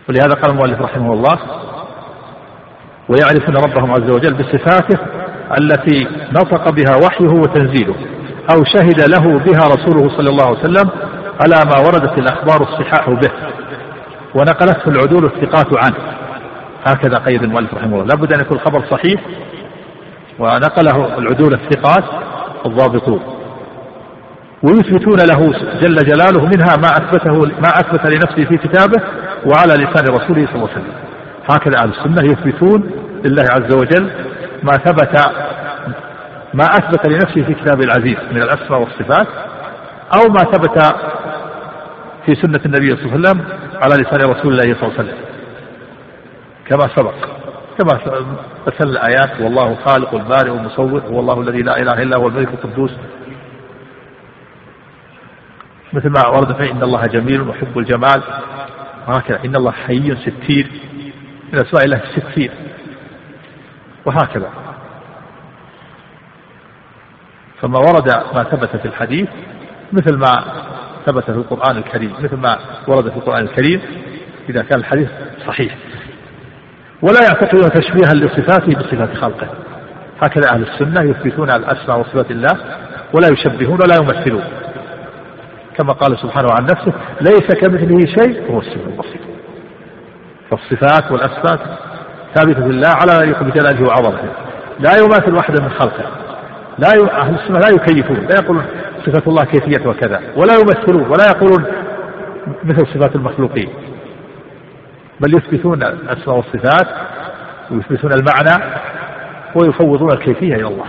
ولهذا قال المؤلف رحمه الله ويعرفون ربهم عز وجل بصفاته التي نطق بها وحيه وتنزيله أو شهد له بها رسوله صلى الله عليه وسلم على ما وردت الأخبار الصحاح به ونقلته العدول الثقات عنه. هكذا قيد المؤلف رحمه الله. لابد أن يكون الخبر صحيح ونقله العدول الثقات الضابطون. ويثبتون له جل جلاله منها ما أثبته ما أثبت لنفسه في كتابه وعلى لسان رسوله صلى الله عليه وسلم. هكذا أهل السنة يثبتون لله عز وجل ما ثبت ما أثبت لنفسه في كتابه العزيز من الأسماء والصفات أو ما ثبت في سنة النبي صلى الله عليه وسلم على لسان رسول الله صلى الله عليه وسلم. كما سبق. كما مثل الآيات والله خالق البارئ المصور هو الله الذي لا إله إلا هو الملك القدوس. مثل ما ورد فيه إن الله جميل ويحب الجمال. وهكذا إن الله حي ستير. من أسماء الله الستير وهكذا. فما ورد ما ثبت في الحديث مثل ما ثبت في القرآن الكريم مثل ما ورد في القرآن الكريم إذا كان الحديث صحيح. ولا يعتقدون تشبيها لصفاته بصفات خلقه. هكذا أهل السنة يثبتون الأسماء وصفات الله ولا يشبهون ولا يمثلون. كما قال سبحانه عن نفسه ليس كمثله شيء وهو السميع البصير. فالصفات والأسماء ثابتة لله على يليق بجلاله وعظمته. لا يماثل واحدا من خلقه. لا ي... أهل السنة لا يكيفون لا يقولون صفة الله كيفية وكذا ولا يمثلون ولا يقولون مثل صفات المخلوقين. بل يثبتون الأسماء والصفات ويثبتون المعنى ويفوضون الكيفية إلى الله.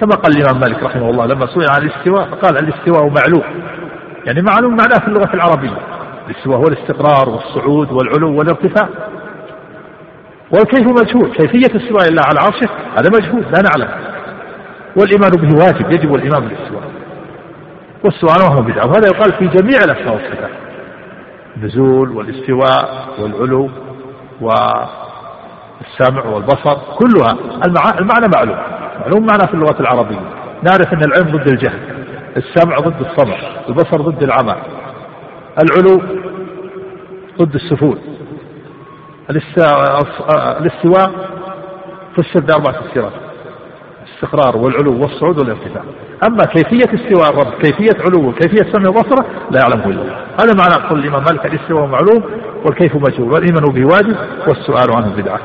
كما قال الإمام مالك رحمه الله لما سئل عن الاستواء فقال الاستواء معلوم. يعني معلوم معناه في اللغة العربية. الاستواء هو الاستقرار والصعود والعلو والارتفاع. والكيف مجهول؟ كيفية استواء الله على عرشه؟ هذا مجهول لا نعلم. والإيمان به واجب يجب الإيمان بالاستواء. والسؤال وهو بدعة. وهذا يقال في جميع الأسماء والصفات. النزول والاستواء والعلو والسمع والبصر كلها المعنى معلوم. معلوم معنى في اللغة العربية. نعرف أن العلم ضد الجهل السمع ضد الصمع البصر ضد العمى العلو ضد السفول. الاستواء فسر بأربع تفسيرات الاستقرار والعلو والصعود والارتفاع. أما كيفية استواء الرب كيفية علوه كيفية سمع وبصره لا يعلمه إلا الله. هذا معنى قول الإمام مالك الاستواء معلوم والكيف مجهول والإيمان به واجب والسؤال عنه بدعة.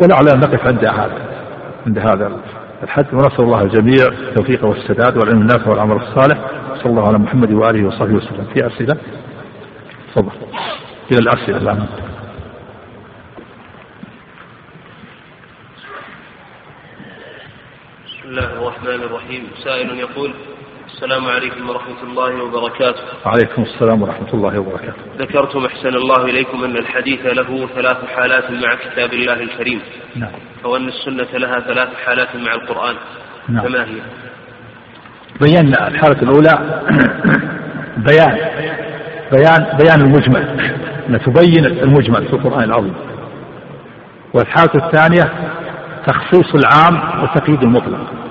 ولعل نقف عند هذا عند هذا الحد. ونسأل الله الجميع التوفيق والسداد والعلم النافع والعمل الصالح. صلى الله على محمد وآله وصحبه وسلم. في أسئلة تفضل. إلى الأسئلة الآن بسم الله الرحمن الرحيم. سائل يقول السلام عليكم ورحمة الله وبركاته. وعليكم السلام ورحمة الله وبركاته. ذكرتم أحسن الله إليكم أن الحديث له ثلاث حالات مع كتاب الله الكريم. نعم. وأن السنة لها ثلاث حالات مع القرآن. نعم. فما هي؟ بينا الحالة الأولى بيان بيان بيان المجمل. أن تبين المجمل في القرآن العظيم. والحالة الثانية تخصيص العام وتقييد المطلق.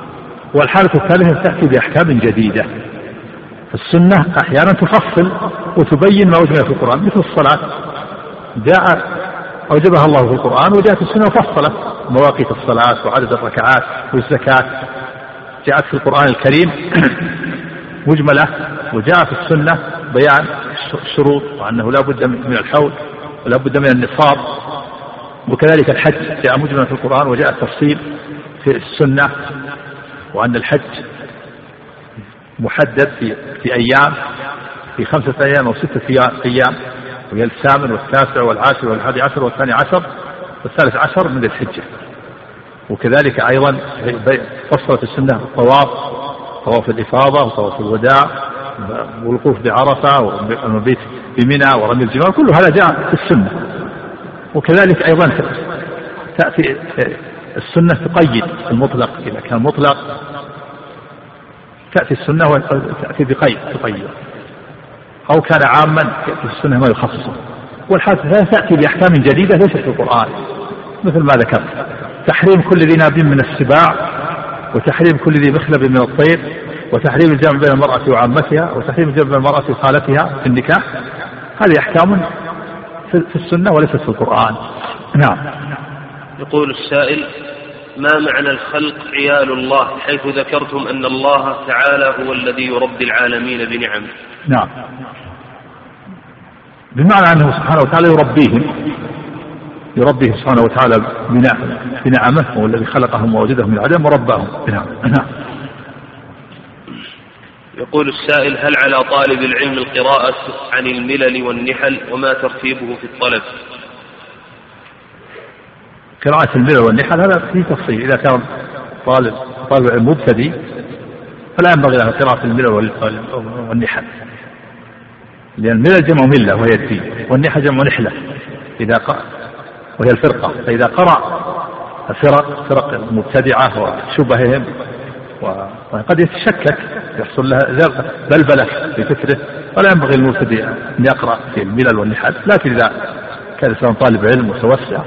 والحالة الثالثة تأتي بأحكام جديدة. السنة أحيانا تفصل وتبين ما أجمل في القرآن مثل الصلاة. جاء أوجبها الله في القرآن وجاءت السنة وفصلت مواقيت الصلاة وعدد الركعات والزكاة. جاءت في القرآن الكريم مجملة وجاء في السنة بيان الشروط وأنه لا بد من الحول ولا بد من النصاب. وكذلك الحج جاء مجملا في القرآن وجاء التفصيل في السنة. وأن الحج محدد في في أيام في خمسة أيام أو ستة أيام. وهي الثامن والتاسع والعاشر والحادي عشر والثاني عشر والثالث عشر من الحجة. وكذلك أيضا فصلت السنة الطواف طواف الإفاضة وطواف الوداع والوقوف بعرفة والمبيت بمنى ورمي الجمار كل هذا جاء في السنة. وكذلك أيضا تأتي السنة تقيد المطلق إذا كان مطلق تأتي السنة وتأتي بقيد تقيد. أو كان عاما يأتي السنة ما يخصصه. والحادثة تأتي بأحكام جديدة ليست في القرآن مثل ما ذكرت. تحريم كل ذي ناب من السباع وتحريم كل ذي مخلب من الطير وتحريم الجمع بين المرأة وعمتها وتحريم الجمع بين المرأة وخالتها في النكاح. هذه أحكام في السنة وليست في القرآن. نعم. يقول السائل ما معنى الخلق عيال الله حيث ذكرتم أن الله تعالى هو الذي يربي العالمين بنعمه؟ نعم. بمعنى أنه سبحانه وتعالى يربيهم يربيه سبحانه وتعالى بنعمه هو الذي خلقهم ووجدهم من العدم ورباهم نعم نعم. يقول السائل هل على طالب العلم القراءة عن الملل والنحل وما ترتيبه في الطلب؟ قراءة الملل والنحل هذا فيه تفصيل. إذا كان طالب طالب علم مبتدئ فلا ينبغي له قراءة الملل والنحل. لأن الملل جمع ملة وهي الدين والنحل جمع نحلة إذا وهي الفرقة. فإذا قرأ الفرق فرق المبتدعة وشبههم وقد يتشكك يحصل له بلبلة في فكره. ولا ينبغي للمبتدئ أن يقرأ في الملل والنحل. لكن إذا كان الإنسان طالب علم متوسع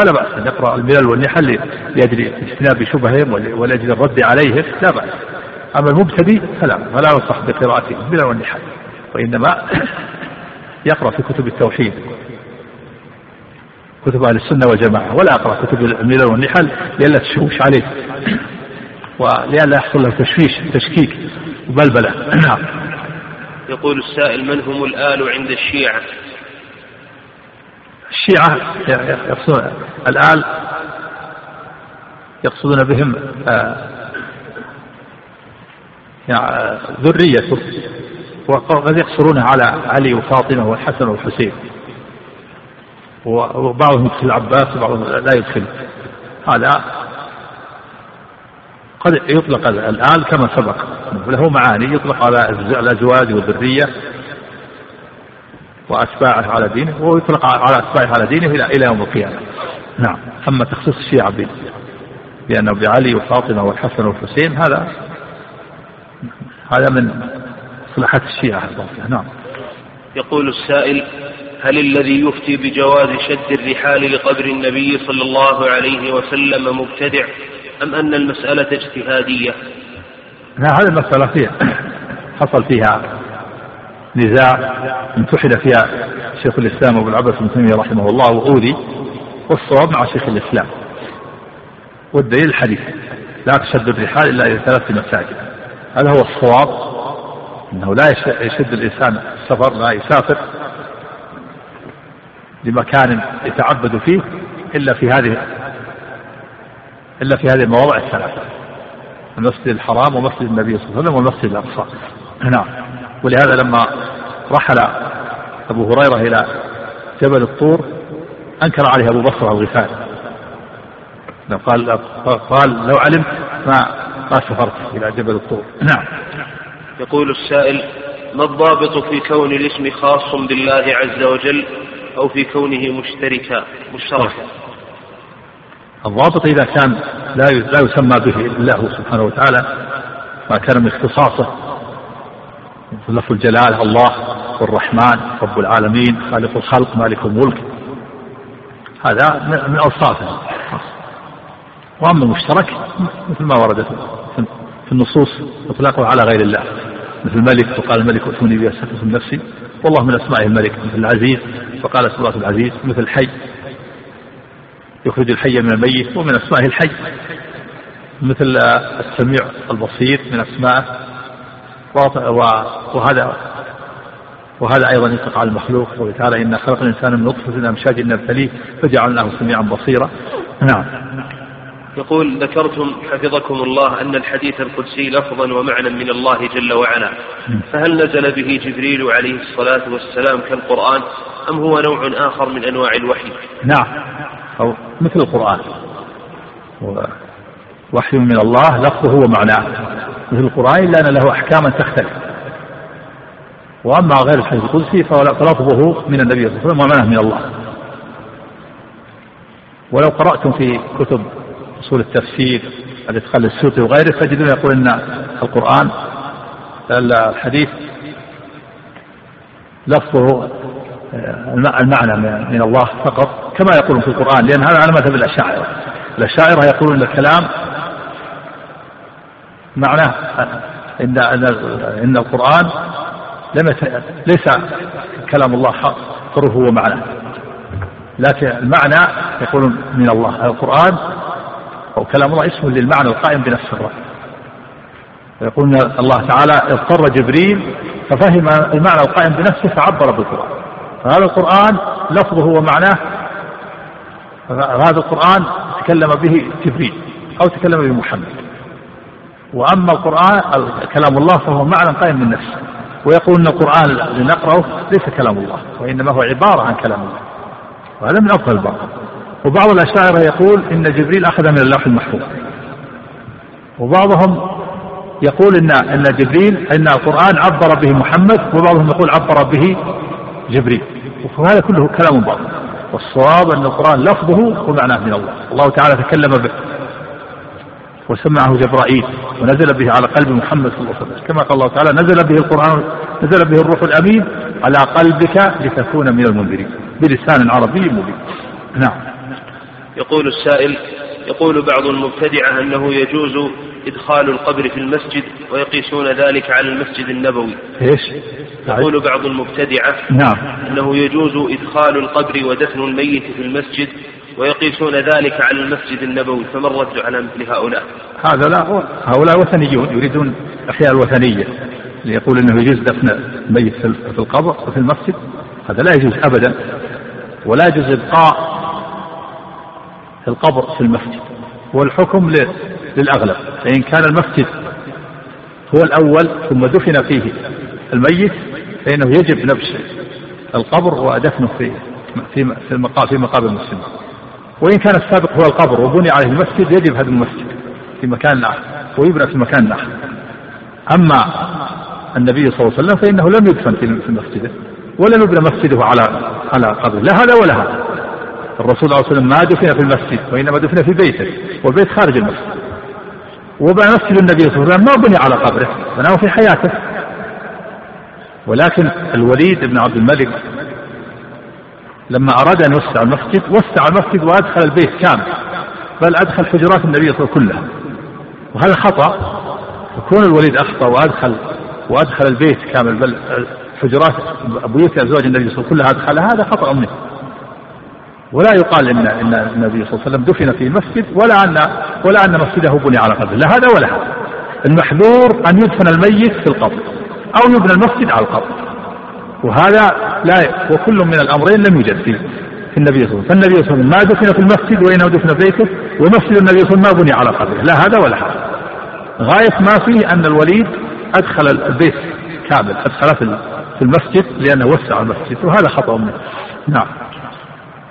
فلا بأس أن يقرأ الملل والنحل لأجل اجتناب شبههم ولأجل الرد عليهم. لا بأس. أما المبتدئ فلا فلا ينصح بقراءة الملل والنحل وإنما يقرأ في كتب التوحيد. كتب أهل السنة والجماعة ولا أقرأ كتب الملل والنحل لئلا تشوش عليه ولئلا يحصل له تشويش تشكيك وبلبلة. نعم. يقول السائل من هم الآل عند الشيعة؟ الشيعة يقصدون الآل يقصدون بهم آه، يعني ذريته. وقد يقصرونها على علي وفاطمة والحسن والحسين. وبعضهم يدخل العباس وبعضهم لا يدخل. هذا قد يطلق الآل كما سبق. له معاني يطلق على الأزواج والذرية. وأتباعه على دينه ويطلق على أتباعه على دينه إلى إلى يوم القيامة. نعم. أما تخصيص الشيعة بأنه بعلي وفاطمة والحسن والحسين هذا هذا من مصلحة الشيعة نعم. يقول السائل هل الذي يفتي بجواز شد الرحال لقبر النبي صلى الله عليه وسلم مبتدع أم أن المسألة اجتهادية؟ لا هذه المسألة فيها حصل فيها نزاع امتحن فيها شيخ الإسلام أبو العباس بن تيمية رحمه الله وأوذي والصواب مع شيخ الإسلام. والدليل الحديث لا تشد الرحال إلا إلى ثلاث مساجد. هذا هو الصواب أنه لا يشد الإنسان السفر لا يسافر لمكان يتعبد فيه إلا في هذه إلا في هذه المواضع الثلاثة المسجد الحرام ومسجد النبي صلى الله عليه وسلم والمسجد الأقصى. نعم. ولهذا لما رحل أبو هريرة إلى جبل الطور أنكر عليه أبو بكر الغفاري قال قال لو علمت ما ما سافرت إلى جبل الطور. نعم. يقول السائل ما الضابط في كون الاسم خاص بالله عز وجل أو في كونه مشتركا مشتركا؟ الضابط إذا كان لا لا يسمى به الله سبحانه وتعالى ما كان من اختصاصه لفظ الجلال الله والرحمن رب العالمين خالق الخلق مالك الملك. هذا من أوصافه. وأما المشترك مثل ما ورد في النصوص إطلاقه على غير الله. مثل الملك وقال الملك ائتوني بها في نفسي. والله من أسمائه الملك مثل العزيز فقال سورة العزيز مثل الحي. يخرج الحي من الميت ومن أسمائه الحي. مثل السميع البصير من أسمائه وهذا وهذا أيضا يطلق على المخلوق قوله تعالى إنا خلق الإنسان من نطفة أمشاج نبتليه فجعلناه سميعا بصيرا. نعم. يقول ذكرتم حفظكم الله أن الحديث القدسي لفظا ومعنى من الله جل وعلا. فهل نزل به جبريل عليه الصلاة والسلام كالقرآن أم هو نوع آخر من أنواع الوحي؟ نعم. أو مثل القرآن. وحي من الله لفظه ومعناه. مثل القرآن إلا أن له أحكاما تختلف. وأما غير الحديث القدسي فلفظه من النبي صلى الله عليه وسلم ومعناه من الله. ولو قرأتم في كتب أصول التفسير الإدخال السوطي وغيره تجدون يقول أن القرآن الحديث لفظه المعنى من الله فقط كما يقولون في القرآن لأن هذا على مذهب الأشاعرة. الأشاعرة يقولون الكلام معناه إن إن القرآن لم ليس كلام الله حرفه ومعناه لكن المعنى يقولون من الله القرآن أو كلام الله اسم للمعنى القائم بنفس الرأي. يقول الله تعالى اضطر جبريل ففهم المعنى القائم بنفسه فعبر بالقرآن. فهذا القرآن لفظه ومعناه هذا القرآن تكلم به جبريل أو تكلم به محمد. وأما القرآن كلام الله فهو معنى قائم من نفسه. ويقول أن القرآن الذي نقرأه ليس كلام الله وإنما هو عبارة عن كلام الله. وهذا من أفضل الباطل وبعض الأشاعرة يقول إن جبريل أخذ من اللوح المحفوظ. وبعضهم يقول إن إن جبريل إن القرآن عبر به محمد وبعضهم يقول عبر به جبريل. وهذا كله كلام باطل. والصواب أن القرآن لفظه ومعناه من الله. الله تعالى تكلم به. وسمعه جبرائيل ونزل به على قلب محمد صلى الله عليه وسلم. كما قال الله تعالى نزل به القرآن نزل به الروح الأمين على قلبك لتكون من المنذرين. بلسان عربي مبين. نعم. يقول السائل يقول بعض المبتدعة أنه يجوز إدخال القبر في المسجد ويقيسون ذلك على المسجد النبوي. إيش؟ يقول بعض المبتدعة نعم. أنه يجوز إدخال القبر ودفن الميت في المسجد ويقيسون ذلك على المسجد النبوي فما الرد على مثل هؤلاء؟ هذا لا هؤلاء وثنيون يريدون إحياء الوثنية ليقول أنه يجوز دفن الميت في القبر وفي المسجد هذا لا يجوز أبدا ولا يجوز إبقاء القبر في المسجد والحكم للأغلب فإن كان المسجد هو الأول ثم دفن فيه الميت فإنه يجب نبش القبر ودفنه في في في في مقابر المسلمين. وإن كان السابق هو القبر وبني عليه المسجد يجب هدم المسجد في مكان آخر ويبنى في مكان آخر. أما النبي صلى الله عليه وسلم فإنه لم يدفن في مسجده ولم يبنى مسجده على على قبره لا هذا ولا هذا. الرسول صلى الله عليه وسلم ما دفن في المسجد وإنما دفن في بيته والبيت خارج المسجد ومسجد النبي صلى الله عليه وسلم ما بني على قبره بناه في حياته ولكن الوليد بن عبد الملك لما أراد أن يوسع المسجد وسع المسجد وأدخل البيت كامل. بل أدخل حجرات النبي صلى الله عليه وسلم كلها. وهذا خطأ. فكون الوليد أخطأ وأدخل وأدخل البيت كامل. بل حجرات بيوت أزواج النبي صلى الله عليه وسلم كلها أدخلها هذا خطأ منه. ولا يقال ان إن النبي صلى الله عليه وسلم دفن في مسجد ولا ان ولا أن مسجده بني على قبره لا هذا ولا هذا. المحذور أن يدفن الميت في القبر أو يبنى المسجد على القبر. وهذا لا وكل من الأمرين لم يوجد في في النبي صلى الله عليه وسلم. فالنبي صلى الله عليه وسلم ما دفن في المسجد وإنه دفن في بيته ومسجد النبي صلى الله عليه وسلم ما بني على قبره لا هذا ولا هذا. غاية ما فيه أن الوليد أدخل البيت كامل ادخله في المسجد لأنه وسع المسجد وهذا خطأ منه. نعم.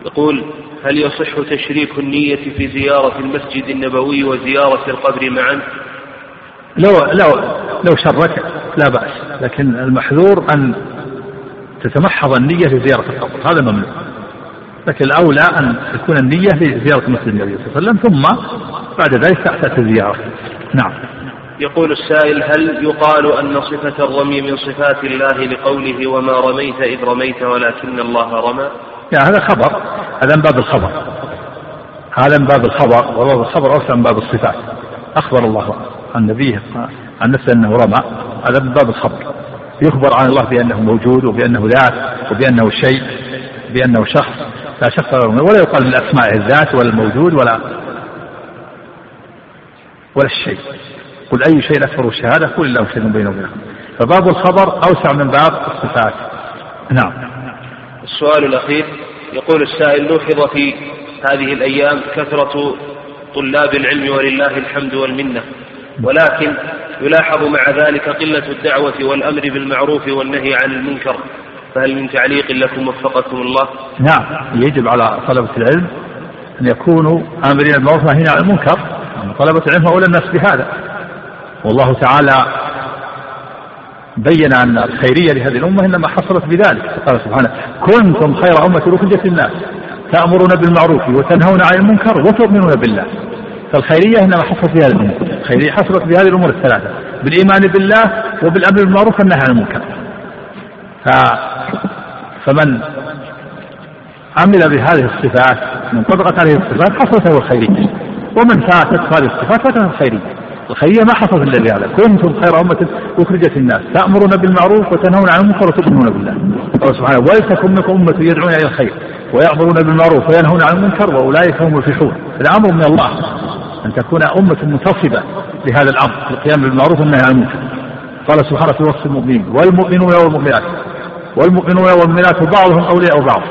يقول هل يصح تشريك النية في زيارة المسجد النبوي وزيارة القبر معا؟ لو لو لو شرك لا بأس لكن المحذور أن تتمحض النية في زيارة القبر هذا ممنوع. لكن الأولى أن تكون النية لزيارة مسجد النبي صلى الله عليه وسلم ثم بعد ذلك تأتي الزيارة. نعم. يقول السائل هل يقال أن صفة الرمي من صفات الله لقوله وما رميت إذ رميت ولكن الله رمى يعني هذا خبر. هذا من باب الخبر. هذا من باب الخبر. وباب الخبر أوسع من باب الصفات. أخبر الله عن نبيه عن نفسه أنه رمى. هذا من باب الخبر. يخبر عن الله بأنه موجود وبأنه ذات وبأنه شيء بأنه شخص. لا شخص ولا يقال من أسماء الذات ولا الموجود ولا ولا الشيء. قل أي شيء أكبر الشهادة قل الله شيء بينه وبينكم. فباب الخبر أوسع من باب الصفات. نعم. السؤال الأخير يقول السائل لوحظ في هذه الأيام كثرة طلاب العلم ولله الحمد والمنة. ولكن يلاحظ مع ذلك قلة الدعوة والأمر بالمعروف والنهي عن المنكر. فهل من تعليق لكم وفقكم الله؟ نعم يجب على طلبة العلم أن يكونوا آمرين بالمعروف ونهين عن المنكر. طلبة العلم أولى الناس بهذا. والله تعالى بين أن الخيرية لهذه الأمة إنما حصلت بذلك. قال سبحانه كنتم خير أمة أخرجت للناس تأمرون بالمعروف وتنهون عن المنكر وتؤمنون بالله. فالخيرية إنما حصلت في هذه الأمور. الخيرية حصلت في هذه الأمور الثلاثة. بالإيمان بالله وبالأمر بالمعروف والنهي عن المنكر. ف... فمن عمل بهذه الصفات من طبقت هذه الصفات حصلت له الخيرية. ومن فاتت هذه الصفات فاتت الخيرية. الخيرية ما حصلت إلا بهذا كنتم خير أمة أخرجت الناس تأمرون بالمعروف وتنهون عن المنكر وتؤمنون بالله. قال سبحانه ولتكن منكم أمة يدعون إلى الخير ويأمرون بالمعروف وينهون عن المنكر وأولئك هم المفلحون الأمر من الله. أن تكون أمة منتصبة لهذا الأمر في القيام بالمعروف والنهي عن المنكر. قال سبحانه في وصف المؤمنين والمؤمنون والمؤمنات. والمؤمنون والمؤمنات بعضهم أولياء بعض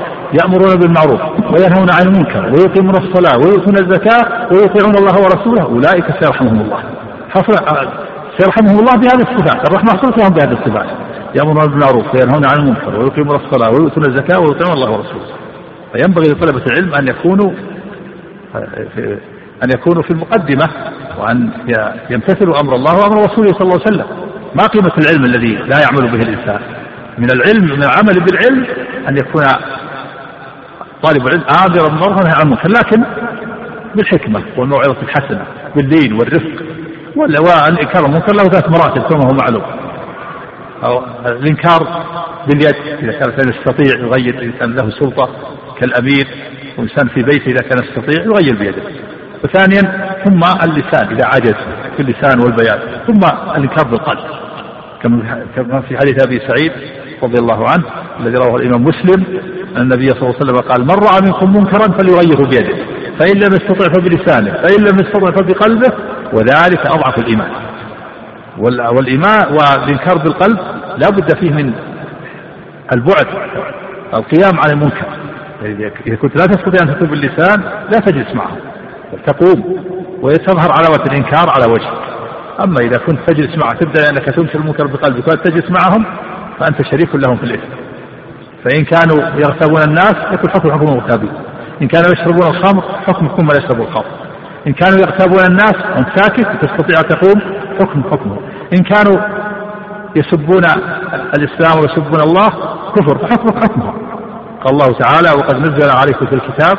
يأمرون بالمعروف وينهون عن المنكر ويقيمون الصلاة ويؤتون الزكاة ويطيعون الله ورسوله أولئك سيرحمهم الله. حصل سيرحمهم الله بهذه الصفات الرحمة حصلت لهم بهذه الصفات. يأمرون بالمعروف وينهون عن المنكر ويقيمون الصلاة ويؤتون الزكاة ويطيعون الله ورسوله. فينبغي لطلبة العلم أن يكونوا أن يكونوا في المقدمة وأن يمتثلوا أمر الله وأمر رسوله صلى الله عليه وسلم. ما قيمة العلم الذي لا يعمل به الإنسان؟ من العلم من العمل بالعلم أن يكون طالب العلم آمرا ونهي عن المنكر لكن بالحكمة والموعظة الحسنة باللين والرفق والإنكار المنكر له ثلاث مراتب كما هو معلوم. أو الإنكار باليد إذا كان الإنسان يستطيع يغير الإنسان له سلطة كالأمير وإنسان في بيته إذا كان يستطيع يغير بيده. وثانيا ثم اللسان إذا عجز في اللسان والبيان ثم الإنكار بالقلب. كما في حديث أبي سعيد رضي الله عنه الذي رواه الإمام مسلم أن النبي صلى الله عليه وسلم قال من رأى منكم منكرا فليغيره بيده فإن لم يستطع فبلسانه فإن لم يستطع فبقلبه وذلك أضعف الإيمان. والإيمان والإنكار بالقلب لا بد فيه من البعد القيام على المنكر. إذا كنت لا تستطيع أن تكون باللسان لا تجلس معه. تقوم وتظهر علامة الإنكار على وجهك. أما إذا كنت تجلس معه تبدأ أنك تنكر المنكر بقلبك ولا تجلس معهم فأنت شريك لهم في الإثم. فإن كانوا يغتابون الناس يكون حكم حكم المغتابين. إن كانوا يشربون الخمر حكم حكم من يشرب الخمر. إن كانوا يغتابون الناس وأنت ساكت تستطيع أن تقوم حكم حكمه. إن كانوا يسبون الإسلام ويسبون الله كفر فحكمك حكمه. قال الله تعالى وقد نزل عليكم في الكتاب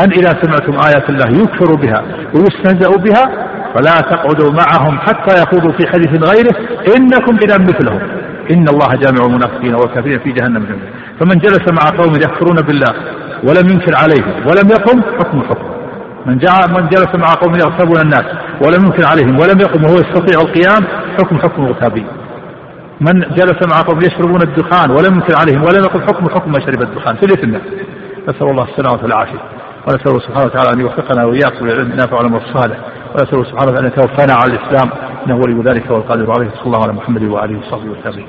أن إذا سمعتم آيات الله يكفر بها ويستهزأ بها فلا تقعدوا معهم حتى يخوضوا في حديث غيره إنكم إذا مثلهم إن الله جامع المنافقين والكافرين في جهنم جميعا. فمن جلس مع قوم يكفرون بالله ولم ينكر عليهم ولم يقم حكم حكم من جاء من جلس مع قوم يغتابون الناس ولم ينكر عليهم ولم يقم وهو يستطيع القيام حكم حكم الغتابين من جلس مع قوم يشربون الدخان ولم ينكر عليهم ولم يقل حكم حكم من شرب الدخان. في الاثم نسأل الله السلامة والعافية. ونسأله سبحانه وتعالى أن يوفقنا وإياكم للعلم النافع والعمل الصالح. ونسأله سبحانه وتعالى أن يتوفانا على الإسلام. إنه ولي ذلك والقادر عليه. صلى الله على محمد وآله وصحبه وسلم.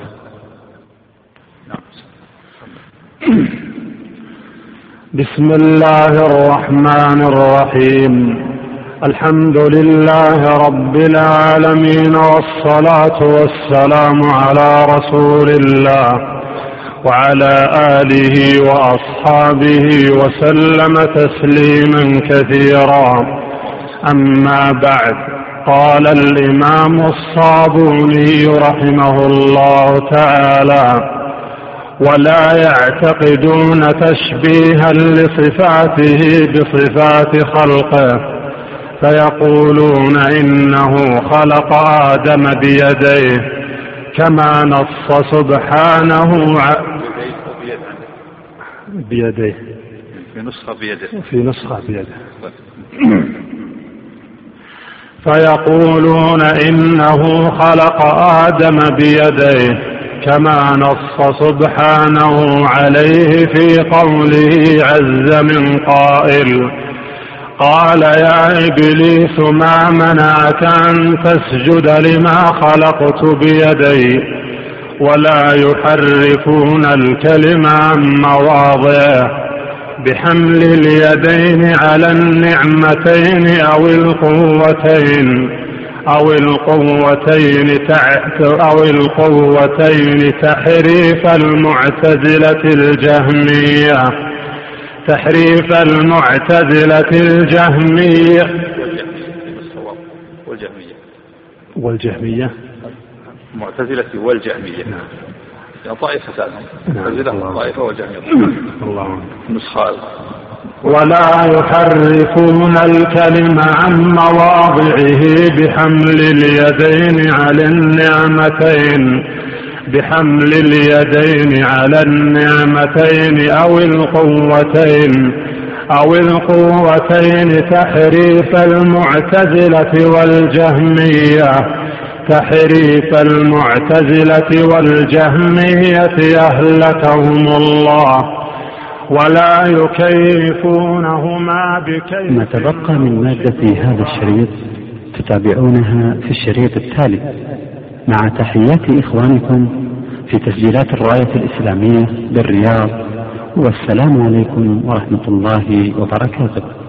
بسم الله الرحمن الرحيم. الحمد لله رب العالمين والصلاة والسلام على رسول الله. وعلى آله وأصحابه وسلم تسليما كثيرا. أما بعد قال الإمام الصابوني رحمه الله تعالى ولا يعتقدون تشبيها لصفاته بصفات خلقه فيقولون إنه خلق آدم بيديه كما نص سبحانه بيديه في نسخة بيده. في نسخة بيده. فيقولون إنه خلق آدم بيديه كما نص سبحانه عليه في قوله عز من قائل. قال يا إبليس ما منعك أن تسجد لما خلقت بيدي؟ ولا يحرفون الكلم عن مواضعه بحمل اليدين على النعمتين أو القوتين أو القوتين أو القوتين تحريف المعتزلة الجهمية تحريف المعتزلة الجهمية. والجهمية. والجهمية. المعتزلة والجهمية. نعم. يعني طائفتان المعتزلة طائفة والجهمية. الله. نسخة ولا يحرفون الكلم عن مواضعه بحمل اليدين على النعمتين بحمل اليدين على النعمتين أو القوتين أو القوتين تحريف المعتزلة والجهمية. تحريف المعتزلة والجهمية أهلكهم الله ولا يكيفونهما بكيف. ما تبقى من مادة هذا الشريط تتابعونها في الشريط التالي. مع تحيات إخوانكم في تسجيلات الراية الإسلامية بالرياض والسلام عليكم ورحمة الله وبركاته.